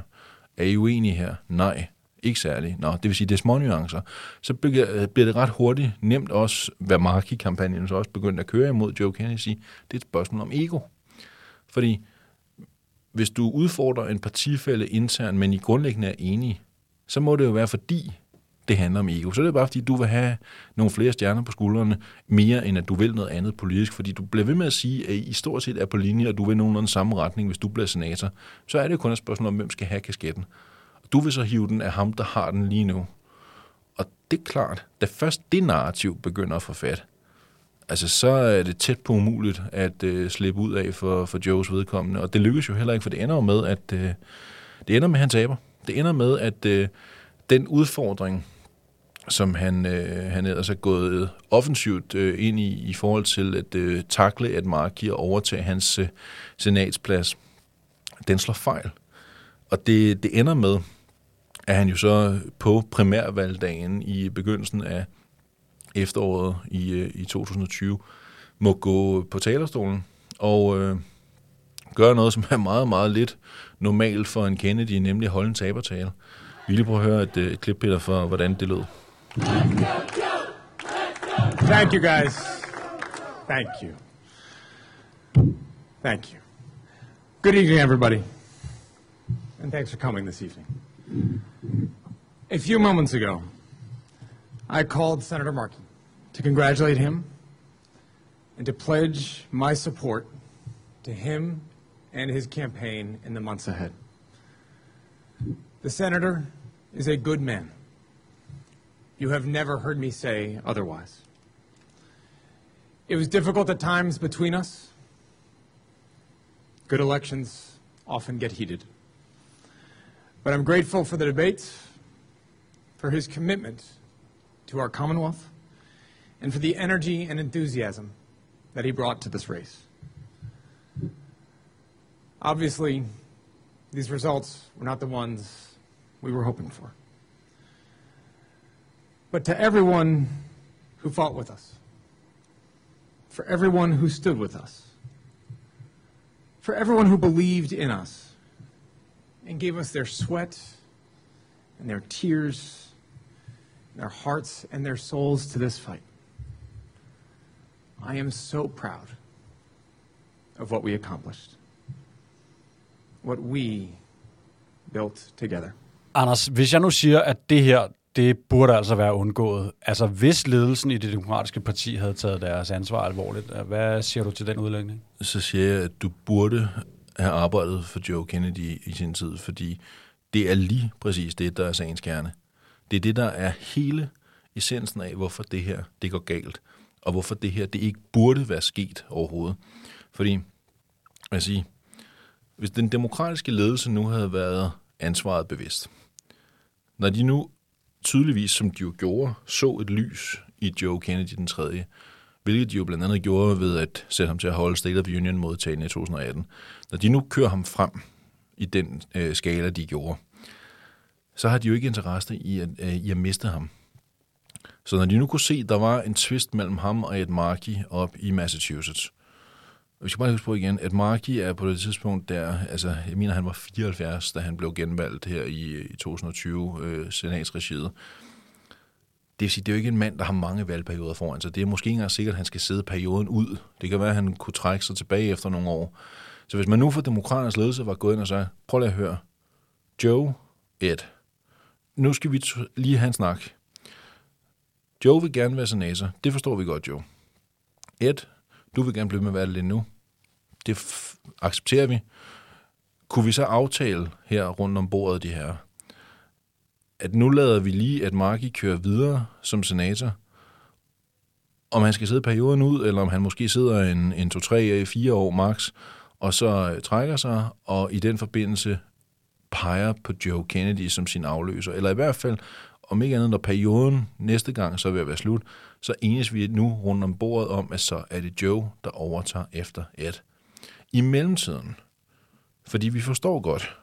Er I uenige her? Nej, ikke særlig. Nå, det vil sige, det er små nuancer. Så øh, bliver, det ret hurtigt nemt også, hvad Marky-kampagnen så også begyndte at køre imod Joe Kennedy, sige, det er et spørgsmål om ego. Fordi hvis du udfordrer en partifælde internt, men I grundlæggende er enige, så må det jo være fordi, det handler om ego. Så er bare fordi, du vil have nogle flere stjerner på skuldrene, mere end at du vil noget andet politisk. Fordi du bliver ved med at sige, at I stort set er på linje, og du vil nogenlunde samme retning, hvis du bliver senator. Så er det jo kun et spørgsmål om, hvem skal have kasketten. Du vil så hive den af ham, der har den lige nu. Og det er klart, da først det narrativ begynder at få fat, altså så er det tæt på umuligt at øh, slippe ud af for, for Joes vedkommende. Og det lykkes jo heller ikke, for det ender jo med, at øh, det ender med, at han taber. Det ender med, at øh, den udfordring, som han, øh, han ellers er gået offensivt øh, ind i, i forhold til at øh, takle, at Marki og overtage hans øh, senatsplads, den slår fejl. Og det, det ender med, at han jo så på primærvalgdagen i begyndelsen af efteråret i, øh, i 2020 må gå på talerstolen og øh, gøre noget, som er meget, meget lidt normalt for en Kennedy, nemlig holde en tabertale. Vi lige prøve at høre et, øh, et klip, Peter, for hvordan det lød. Thank you, guys. Thank you. Thank you. Good evening, everybody. And thanks for coming this evening. A few moments ago, I called Senator Markey to congratulate him and to pledge my support to him and his campaign in the months ahead. The senator is a good man. You have never heard me say otherwise. It was difficult at times between us. Good elections often get heated. But I'm grateful for the debates, for his commitment to our Commonwealth, and for the energy and enthusiasm that he brought to this race. Obviously, these results were not the ones we were hoping for. But to everyone who fought with us, for everyone who stood with us, for everyone who believed in us and gave us their sweat and their tears, and their hearts and their souls to this fight, I am so proud of what we accomplished, what we built together. Anders, hvis jeg nu siger, at det her, det burde altså være undgået. Altså, hvis ledelsen i det demokratiske parti havde taget deres ansvar alvorligt, øh, hvad siger du til den udlægning? Så siger jeg, at du burde have arbejdet for Joe Kennedy i sin tid, fordi det er lige præcis det, der er sagens kerne. Det er det, der er hele essensen af, hvorfor det her det går galt, og hvorfor det her det ikke burde være sket overhovedet. Fordi, jeg siger, hvis den demokratiske ledelse nu havde været ansvaret bevidst, når de nu tydeligvis, som de jo gjorde, så et lys i Joe Kennedy den tredje, hvilket de jo blandt andet gjorde ved at sætte ham til at holde State of Union modtagende i 2018. Når de nu kører ham frem i den øh, skala, de gjorde, så har de jo ikke interesse i at, øh, i at miste ham. Så når de nu kunne se, at der var en twist mellem ham og Ed Markey op i Massachusetts, vi skal bare huske på igen, at Marki er på det tidspunkt der, altså jeg mener, han var 74, da han blev genvalgt her i, i 2020, øh, senatsregiet. Det vil sige, det er jo ikke en mand, der har mange valgperioder foran sig. Det er måske ikke engang sikkert, at han skal sidde perioden ud. Det kan være, at han kunne trække sig tilbage efter nogle år. Så hvis man nu for demokraternes ledelse var gået ind og sagde, prøv lige at høre, Joe, Ed, nu skal vi lige have en snak. Joe vil gerne være senator. Det forstår vi godt, Joe. Ed, du vil gerne blive med at være det nu. Det accepterer vi. Kunne vi så aftale her rundt om bordet, de her, at nu lader vi lige, at Marki kører videre som senator, om han skal sidde perioden ud, eller om han måske sidder en, en to, tre, fire år max, og så øh, trækker sig, og i den forbindelse peger på Joe Kennedy som sin afløser. Eller i hvert fald, om ikke andet, når perioden næste gang så vil være slut, så enes vi nu rundt om bordet om, at så er det Joe, der overtager efter Ed. I mellemtiden, fordi vi forstår godt,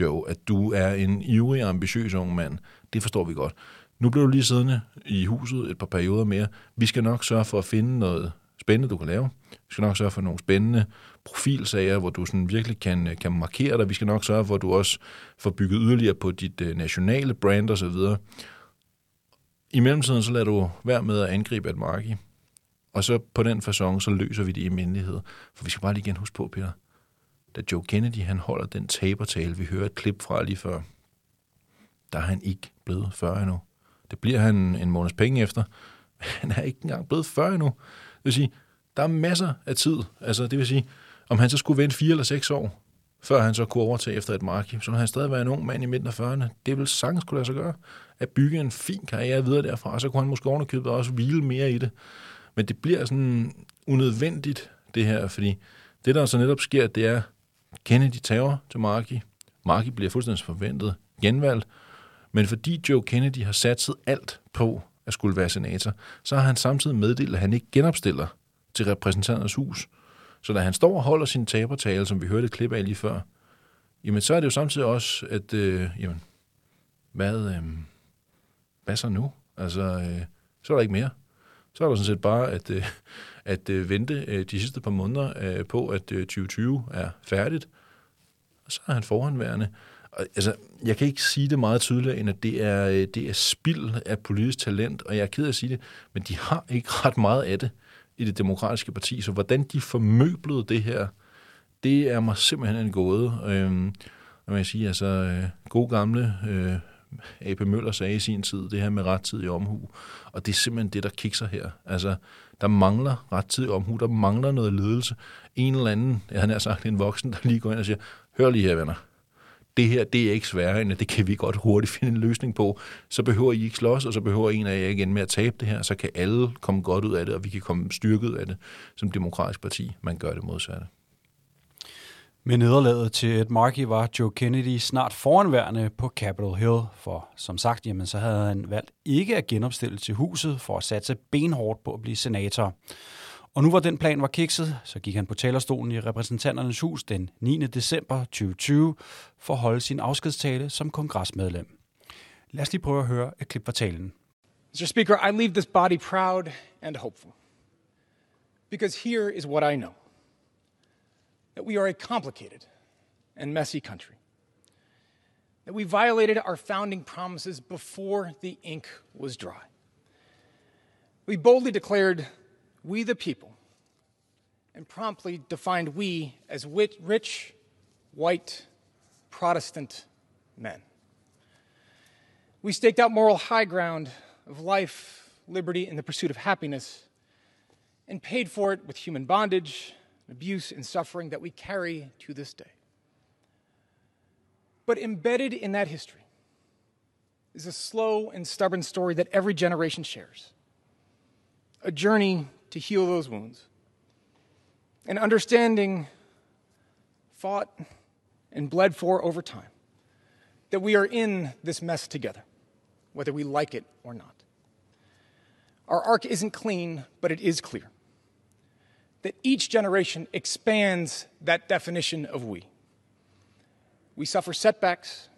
Joe, at du er en ivrig og ambitiøs ung mand. Det forstår vi godt. Nu bliver du lige siddende i huset et par perioder mere. Vi skal nok sørge for at finde noget spændende, du kan lave. Vi skal nok sørge for nogle spændende profilsager, hvor du sådan virkelig kan, kan markere dig. Vi skal nok sørge for, at du også får bygget yderligere på dit øh, nationale brand osv. I mellemtiden så lader du være med at angribe et marked. Og så på den façon, så løser vi det i mindelighed. For vi skal bare lige igen huske på, Peter, da Joe Kennedy han holder den tabertale, vi hører et klip fra lige før, der er han ikke blevet 40 endnu. Det bliver han en måneds penge efter. Han er ikke engang blevet 40 endnu. Det vil sige, der er masser af tid. Altså, det vil sige, om han så skulle vente 4 eller 6 år, før han så kunne overtage efter et marked, så ville han stadig være en ung mand i midten af 40'erne. Det vil sagtens kunne lade sig gøre at bygge en fin karriere videre derfra, og så kunne han måske ovenikøbet også hvile mere i det. Men det bliver sådan unødvendigt, det her, fordi det, der så netop sker, det er, Kennedy tager til Markey. Markey bliver fuldstændig forventet genvalgt, men fordi Joe Kennedy har satset alt på at skulle være senator, så har han samtidig meddelt, at han ikke genopstiller til repræsentanternes hus. Så da han står og holder sin tabertale, som vi hørte et klip af lige før, jamen så er det jo samtidig også, at øh, jamen, hvad, øh, hvad så nu? Altså, øh, så er der ikke mere. Så er der sådan set bare at, øh, at øh, vente øh, de sidste par måneder øh, på, at øh, 2020 er færdigt. Og så er han forhåndværende. Og, altså, jeg kan ikke sige det meget tydeligere, end at det er, øh, det er spild af politisk talent, og jeg er ked af at sige det, men de har ikke ret meget af det i det demokratiske parti. Så hvordan de formøblede det her, det er mig simpelthen en gåde. Øhm, og man kan sige, altså, øh, god gamle øh, A.P. Møller sagde i sin tid, det her med rettidig omhu. Og det er simpelthen det, der kikser her. Altså, der mangler rettidig omhu, der mangler noget ledelse. En eller anden, jeg har sagt en voksen, der lige går ind og siger, hør lige her, venner. Det her, det er ikke sværere end, det kan vi godt hurtigt finde en løsning på. Så behøver I ikke slås, og så behøver en af jer igen med at tabe det her, så kan alle komme godt ud af det, og vi kan komme styrket af det som demokratisk parti. Man gør det modsatte. Med nederlaget til Ed Markey var Joe Kennedy snart foranværende på Capitol Hill, for som sagt, jamen, så havde han valgt ikke at genopstille til huset for at satse benhårdt på at blive senator. Og nu hvor den plan var kikset, så gik han på talerstolen i repræsentanternes hus den 9. december 2020 for at holde sin afskedstale som kongresmedlem. Lad os lige prøve at høre et klip fra talen. Mr. Speaker, I leave this body proud and hopeful. Because here is what I know that we are a complicated and messy country, that we violated our founding promises before the ink was dry. We boldly declared, We the people, and promptly defined we as rich, white, Protestant men. We staked out moral high ground of life, liberty, and the pursuit of happiness, and paid for it with human bondage, abuse, and suffering that we carry to this day. But embedded in that history is a slow and stubborn story that every generation shares a journey to heal those wounds, an understanding fought and bled for over time that we are in this mess together, whether we like it or not. Our arc isn't clean, but it is clear that each generation expands that definition of we. We suffer setbacks,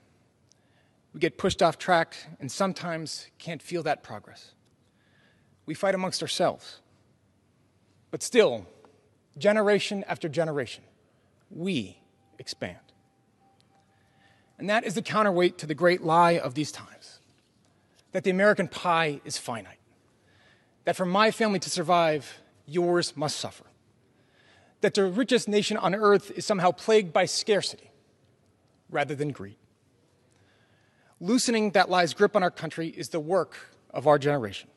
we get pushed off track, and sometimes can't feel that progress. We fight amongst ourselves. But still, generation after generation, we expand. And that is the counterweight to the great lie of these times that the American pie is finite, that for my family to survive, yours must suffer, that the richest nation on earth is somehow plagued by scarcity rather than greed. Loosening that lie's grip on our country is the work of our generation.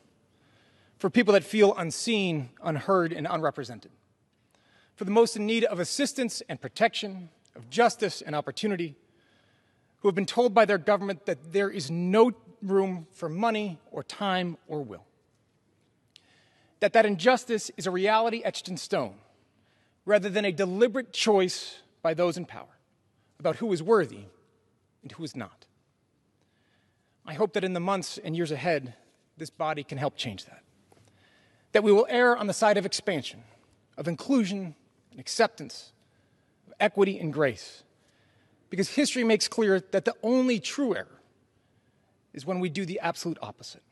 For people that feel unseen, unheard, and unrepresented. For the most in need of assistance and protection, of justice and opportunity, who have been told by their government that there is no room for money or time or will. That that injustice is a reality etched in stone, rather than a deliberate choice by those in power about who is worthy and who is not. I hope that in the months and years ahead, this body can help change that. That we will err on the side of expansion, of inclusion and acceptance, of equity and grace. Because history makes clear that the only true error is when we do the absolute opposite.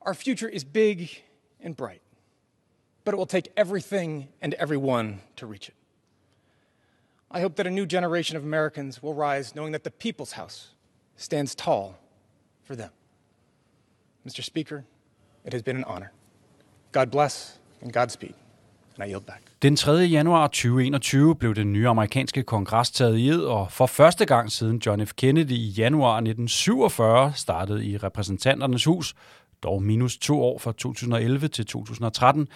Our future is big and bright, but it will take everything and everyone to reach it. I hope that a new generation of Americans will rise knowing that the people's house stands tall for them. Mr. Speaker, it has been an honor. God bless and Godspeed. And I yield back. Den 3. januar 2021 blev den nye amerikanske kongres taget i ed, og for første gang siden John F. Kennedy i januar 1947 startede i repræsentanternes hus, dog minus to år fra 2011 til 2013,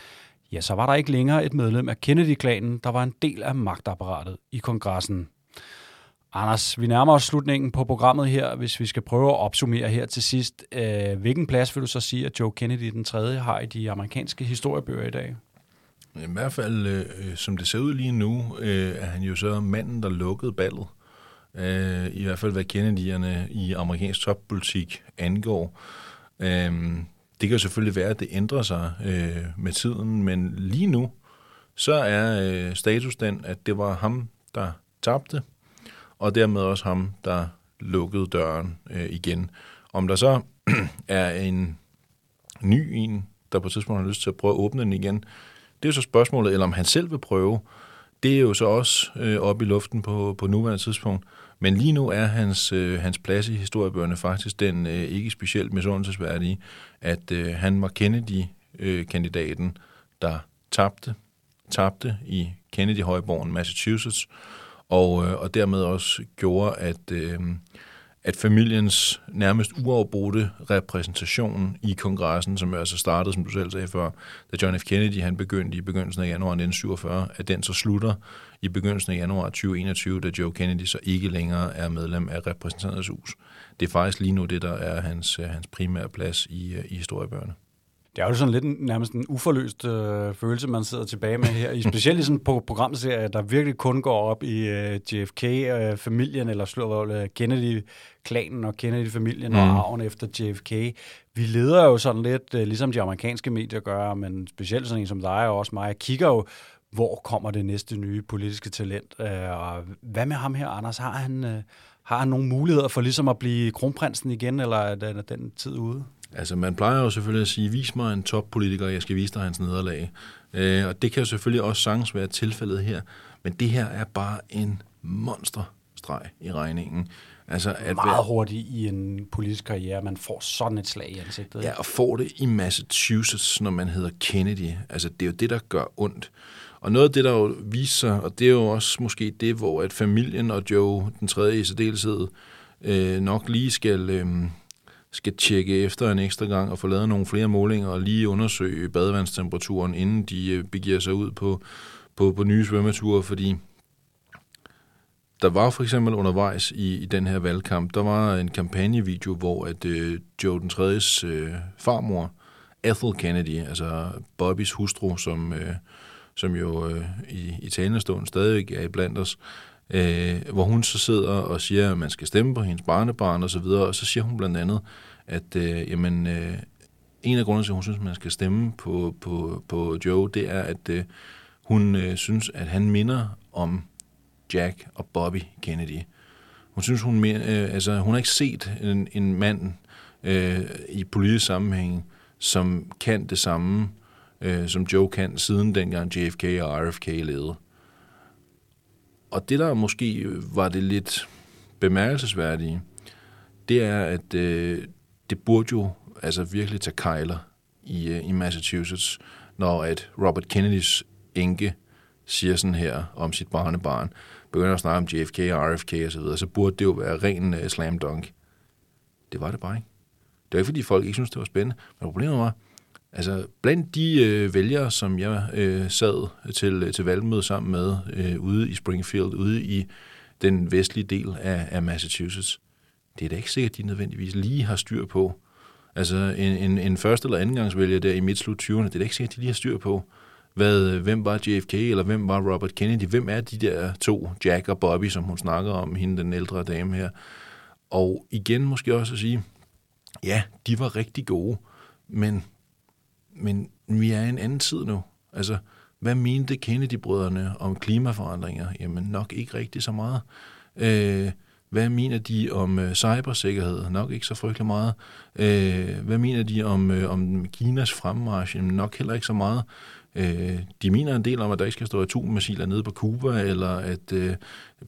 ja, så var der ikke længere et medlem af Kennedy-klanen, der var en del af magtapparatet i kongressen. Anders, vi nærmer os slutningen på programmet her, hvis vi skal prøve at opsummere her til sidst. Øh, hvilken plads vil du så sige, at Joe Kennedy den 3. har i de amerikanske historiebøger i dag? I hvert fald, øh, som det ser ud lige nu, øh, er han jo så manden, der lukkede ballet. Øh, I hvert fald, hvad Kennedy'erne i amerikansk toppolitik angår. Øh, det kan jo selvfølgelig være, at det ændrer sig øh, med tiden, men lige nu, så er øh, status den, at det var ham, der tabte, og dermed også ham, der lukkede døren øh, igen. Om der så er en ny en, der på et tidspunkt har lyst til at prøve at åbne den igen, det er jo så spørgsmålet, eller om han selv vil prøve. Det er jo så også øh, oppe i luften på, på nuværende tidspunkt. Men lige nu er hans, øh, hans plads i historiebøgerne faktisk den øh, ikke specielt misundelsesværdige, at øh, han var Kennedy-kandidaten, øh, der tabte, tabte i Kennedy-højborgen Massachusetts, og, øh, og dermed også gjorde, at, øh, at familiens nærmest uafbrudte repræsentation i kongressen, som altså startede, som du selv sagde før, da John F. Kennedy han begyndte i begyndelsen af januar 1947, at den så slutter i begyndelsen af januar 2021, da Joe Kennedy så ikke længere er medlem af repræsentanternes hus. Det er faktisk lige nu det, der er hans, øh, hans primære plads i, øh, i historiebøgerne. Det er jo sådan lidt nærmest en uforløst øh, følelse, man sidder tilbage med her. Specielt i sådan på programserie, der virkelig kun går op i øh, JFK-familien, øh, eller slår øh, Kennedy-klanen og Kennedy-familien mm. og arven efter JFK. Vi leder jo sådan lidt, øh, ligesom de amerikanske medier gør, men specielt sådan en som dig og også mig, kigger jo, hvor kommer det næste nye politiske talent. Øh, og hvad med ham her, Anders? Har han, øh, har han nogle muligheder for ligesom at blive kronprinsen igen, eller er den, er den tid ude? Altså, man plejer jo selvfølgelig at sige, vis mig en toppolitiker, jeg skal vise dig hans nederlag. Øh, og det kan jo selvfølgelig også sagtens være tilfældet her. Men det her er bare en monsterstreg i regningen. Altså, at Meget hurtigt i en politisk karriere, man får sådan et slag i ansigtet. Ja, og får det i Massachusetts, når man hedder Kennedy. Altså, det er jo det, der gør ondt. Og noget af det, der jo viser sig, og det er jo også måske det, hvor at familien og Joe, den tredje i særdeleshed, øh, nok lige skal... Øh, skal tjekke efter en ekstra gang og få lavet nogle flere målinger og lige undersøge badevandstemperaturen, inden de øh, begiver sig ud på, på, på nye svømmeture, fordi der var for eksempel undervejs i, i den her valgkamp, der var en kampagnevideo, hvor at øh, Joe den 3. Øh, farmor, Ethel Kennedy, altså Bobbys hustru, som, øh, som jo øh, i, i talende stadig er blandt os, øh, hvor hun så sidder og siger, at man skal stemme på hendes barnebarn og så videre, og så siger hun blandt andet, at øh, jamen, øh, en af grundene til, at hun synes, at man skal stemme på, på, på Joe, det er, at øh, hun øh, synes, at han minder om Jack og Bobby Kennedy. Hun synes, hun, øh, altså, hun har ikke set en, en mand øh, i politisk sammenhæng, som kan det samme, øh, som Joe kan, siden dengang JFK og RFK levede. Og det, der måske øh, var det lidt bemærkelsesværdige, det er, at øh, det burde jo altså virkelig tage kejler i, øh, i Massachusetts, når at Robert Kennedys enke siger sådan her om sit barnebarn, begynder at snakke om JFK og RFK osv., så videre, så burde det jo være ren øh, slam dunk. Det var det bare ikke. Det var ikke, fordi folk ikke synes det var spændende. Men problemet var, altså blandt de øh, vælgere, som jeg øh, sad til, øh, til valgmøde sammen med øh, ude i Springfield, ude i den vestlige del af, af Massachusetts, det er da ikke sikkert, at de nødvendigvis lige har styr på. Altså en, en, en første eller andengangsvælger der i midt slut 20'erne, det er da ikke sikkert, at de lige har styr på, hvad, øh, hvem var JFK, eller hvem var Robert Kennedy, hvem er de der to, Jack og Bobby, som hun snakker om, hende den ældre dame her. Og igen måske også at sige, ja, de var rigtig gode, men, men vi er i en anden tid nu. Altså, hvad mente Kennedy-brødrene om klimaforandringer? Jamen nok ikke rigtig så meget. Øh, hvad mener de om øh, cybersikkerhed? Nok ikke så frygtelig meget. Øh, hvad mener de om, øh, om Kinas fremmarsch? Jamen nok heller ikke så meget. Øh, de mener en del om, at der ikke skal stå atommissiler nede på Cuba, eller at øh,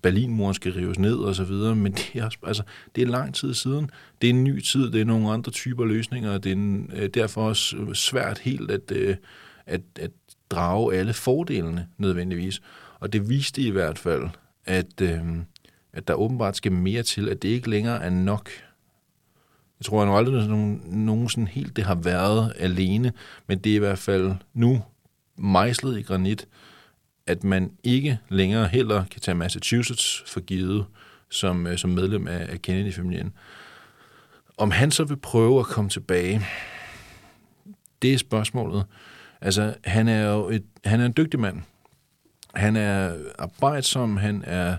Berlinmuren skal rives ned og så videre, men det er, altså, det er lang tid siden. Det er en ny tid, det er nogle andre typer løsninger, og det er en, øh, derfor også svært helt at, øh, at, at drage alle fordelene nødvendigvis. Og det viste i hvert fald, at, øh, at der åbenbart skal mere til, at det ikke længere er nok jeg tror jeg aldrig, at nogen, nogen sådan helt det har været alene, men det er i hvert fald nu mejslet i granit, at man ikke længere heller kan tage Massachusetts for givet som, øh, som medlem af, af Kennedy-familien. Om han så vil prøve at komme tilbage, det er spørgsmålet. Altså, han er jo et, han er en dygtig mand. Han er arbejdsom, han er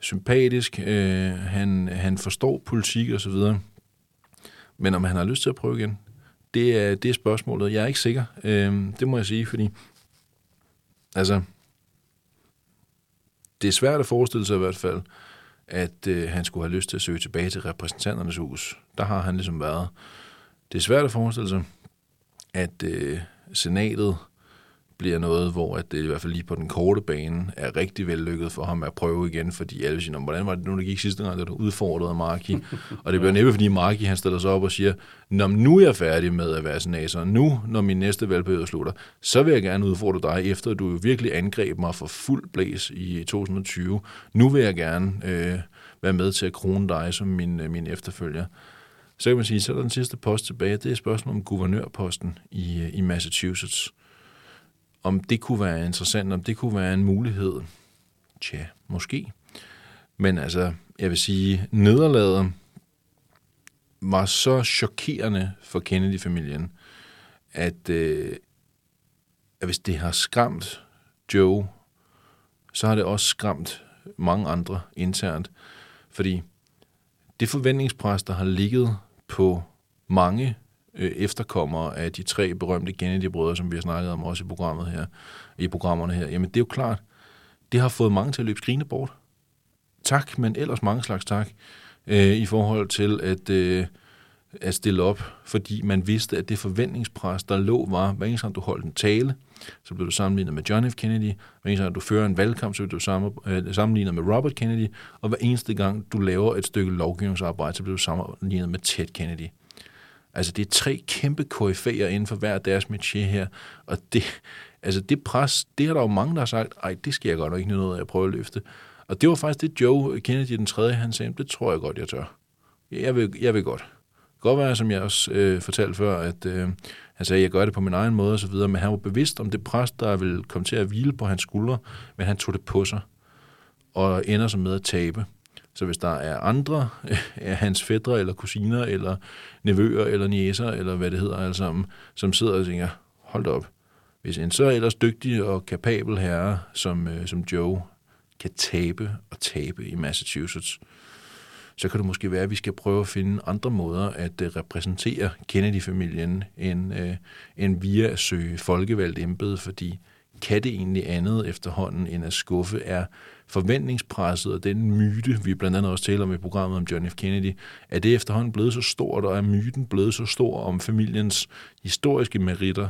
sympatisk, øh, han, han forstår politik og så videre. Men om han har lyst til at prøve igen, det er, det er spørgsmålet. Jeg er ikke sikker. Øh, det må jeg sige, fordi altså, det er svært at forestille sig i hvert fald, at øh, han skulle have lyst til at søge tilbage til repræsentanternes hus. Der har han ligesom været. Det er svært at forestille sig, at øh, senatet bliver noget, hvor at det i hvert fald lige på den korte bane er rigtig vellykket for ham at prøve igen, fordi alle siger, hvordan var det nu, det gik sidste gang, da du udfordrede Marki? og det bliver næppe, fordi Marki han stiller sig op og siger, Nå, nu er jeg færdig med at være senator. Nu, når min næste valgperiode slutter, så vil jeg gerne udfordre dig, efter du virkelig angreb mig for fuld blæs i 2020. Nu vil jeg gerne øh, være med til at krone dig som min, øh, min efterfølger. Så kan man sige, så er der den sidste post tilbage. Det er spørgsmålet om guvernørposten i, øh, i Massachusetts om det kunne være interessant, om det kunne være en mulighed. Tja, måske. Men altså, jeg vil sige, nederlaget var så chokerende for Kennedy-familien, at, øh, at hvis det har skræmt Joe, så har det også skræmt mange andre internt. Fordi det forventningspres, der har ligget på mange øh, efterkommere af de tre berømte Kennedy-brødre, som vi har snakket om også i programmet her, i programmerne her, jamen det er jo klart, det har fået mange til at løbe skrigende bort. Tak, men ellers mange slags tak, øh, i forhold til at, øh, at stille op, fordi man vidste, at det forventningspres, der lå, var, hver eneste gang du holdt en tale, så blev du sammenlignet med John F. Kennedy, hver eneste gang du fører en valgkamp, så blev du øh, sammenlignet med Robert Kennedy, og hver eneste gang du laver et stykke lovgivningsarbejde, så bliver du sammenlignet med Ted Kennedy. Altså, det er tre kæmpe KF'er inden for hver deres métier her, og det, altså det pres, det har der jo mange, der har sagt, ej, det skal jeg godt nok ikke noget af at prøve at løfte. Og det var faktisk det, Joe Kennedy den tredje, han sagde, det tror jeg godt, jeg tør. Jeg vil, jeg vil godt. Godt være, som jeg også øh, fortalte før, at øh, han sagde, at jeg gør det på min egen måde osv., men han var bevidst om det pres, der ville komme til at hvile på hans skuldre, men han tog det på sig og ender så med at tabe. Så hvis der er andre af hans fædre eller kusiner eller nevøer eller niæser eller hvad det hedder alle sammen, som sidder og tænker, hold op, hvis en så ellers dygtig og kapabel herre som, øh, som Joe kan tabe og tabe i Massachusetts, så kan det måske være, at vi skal prøve at finde andre måder at øh, repræsentere Kennedy-familien end, øh, end via at søge folkevalgt embede, fordi kan det egentlig andet efterhånden end at skuffe er forventningspresset og den myte, vi blandt andet også taler om i programmet om John F. Kennedy, er det efterhånden blevet så stort, og er myten blevet så stor om familiens historiske meritter,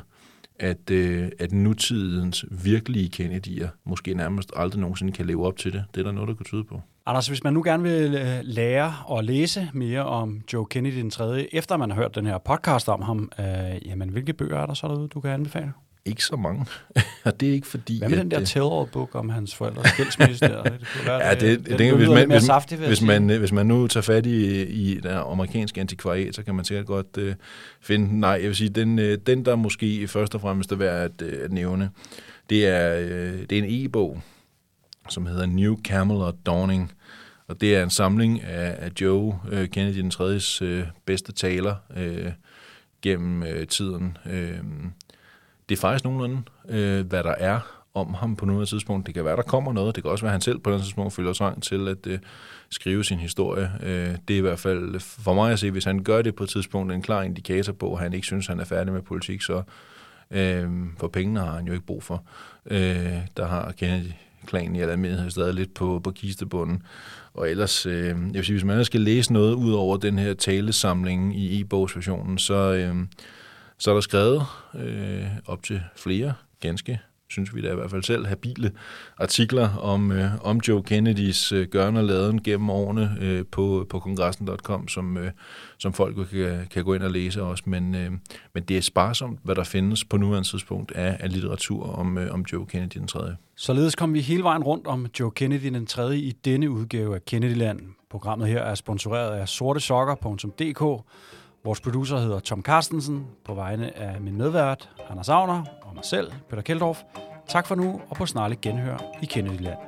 at, øh, at nutidens virkelige Kennedy'er måske nærmest aldrig nogensinde kan leve op til det. Det er der noget, der kunne tyde på. Anders, hvis man nu gerne vil øh, lære og læse mere om Joe Kennedy den 3., efter man har hørt den her podcast om ham, øh, jamen hvilke bøger er der så derude, du kan anbefale? Ikke så mange. og det er ikke fordi... Hvad med at, den der øh, tell-all-bog om hans forældres skilsmisse der? Det kunne være, Ja, det, det, det, hvis, man, mere hvis, saftig, hvis, man, øh, hvis man nu tager fat i, i den amerikanske antikvariat, så kan man sikkert godt uh, finde den. Nej, jeg vil sige, den, uh, den der måske først og fremmest er værd at, uh, at nævne, det er, uh, det er en e-bog, som hedder New Camelot Dawning. Og det er en samling af, af Joe uh, Kennedy den 3. Uh, bedste taler uh, gennem uh, tiden. Uh, det er faktisk nogenlunde, øh, hvad der er om ham på nuværende tidspunkt. Det kan være, der kommer noget. Det kan også være, at han selv på et tidspunkt føler trang til at øh, skrive sin historie. Øh, det er i hvert fald for mig at se, hvis han gør det på et tidspunkt, en klar indikator på, at han ikke synes, han er færdig med politik, så øh, for pengene har han jo ikke brug for. Øh, der har Kennedy-klanen i almindelighed stadig lidt på, på kistebunden. Og ellers, øh, jeg vil sige, hvis man skal læse noget ud over den her talesamling i e-bogsversionen, så, øh, så er der skrevet øh, op til flere ganske, synes vi da i hvert fald selv, habile artikler om, øh, om Joe Kennedys øh, gørne og laden gennem årene øh, på, på kongressen.com, som, øh, som folk kan, kan gå ind og læse også. Men, øh, men det er sparsomt, hvad der findes på nuværende tidspunkt af, af litteratur om, øh, om Joe Kennedy den 3. Således kom vi hele vejen rundt om Joe Kennedy den 3. i denne udgave af Kennedyland. Programmet her er sponsoreret af sortesokker.dk. Vores producer hedder Tom Carstensen, på vegne af min medvært, Anders Agner, og mig selv, Peter Keldorf. Tak for nu, og på snarlig genhør i Kennedyland.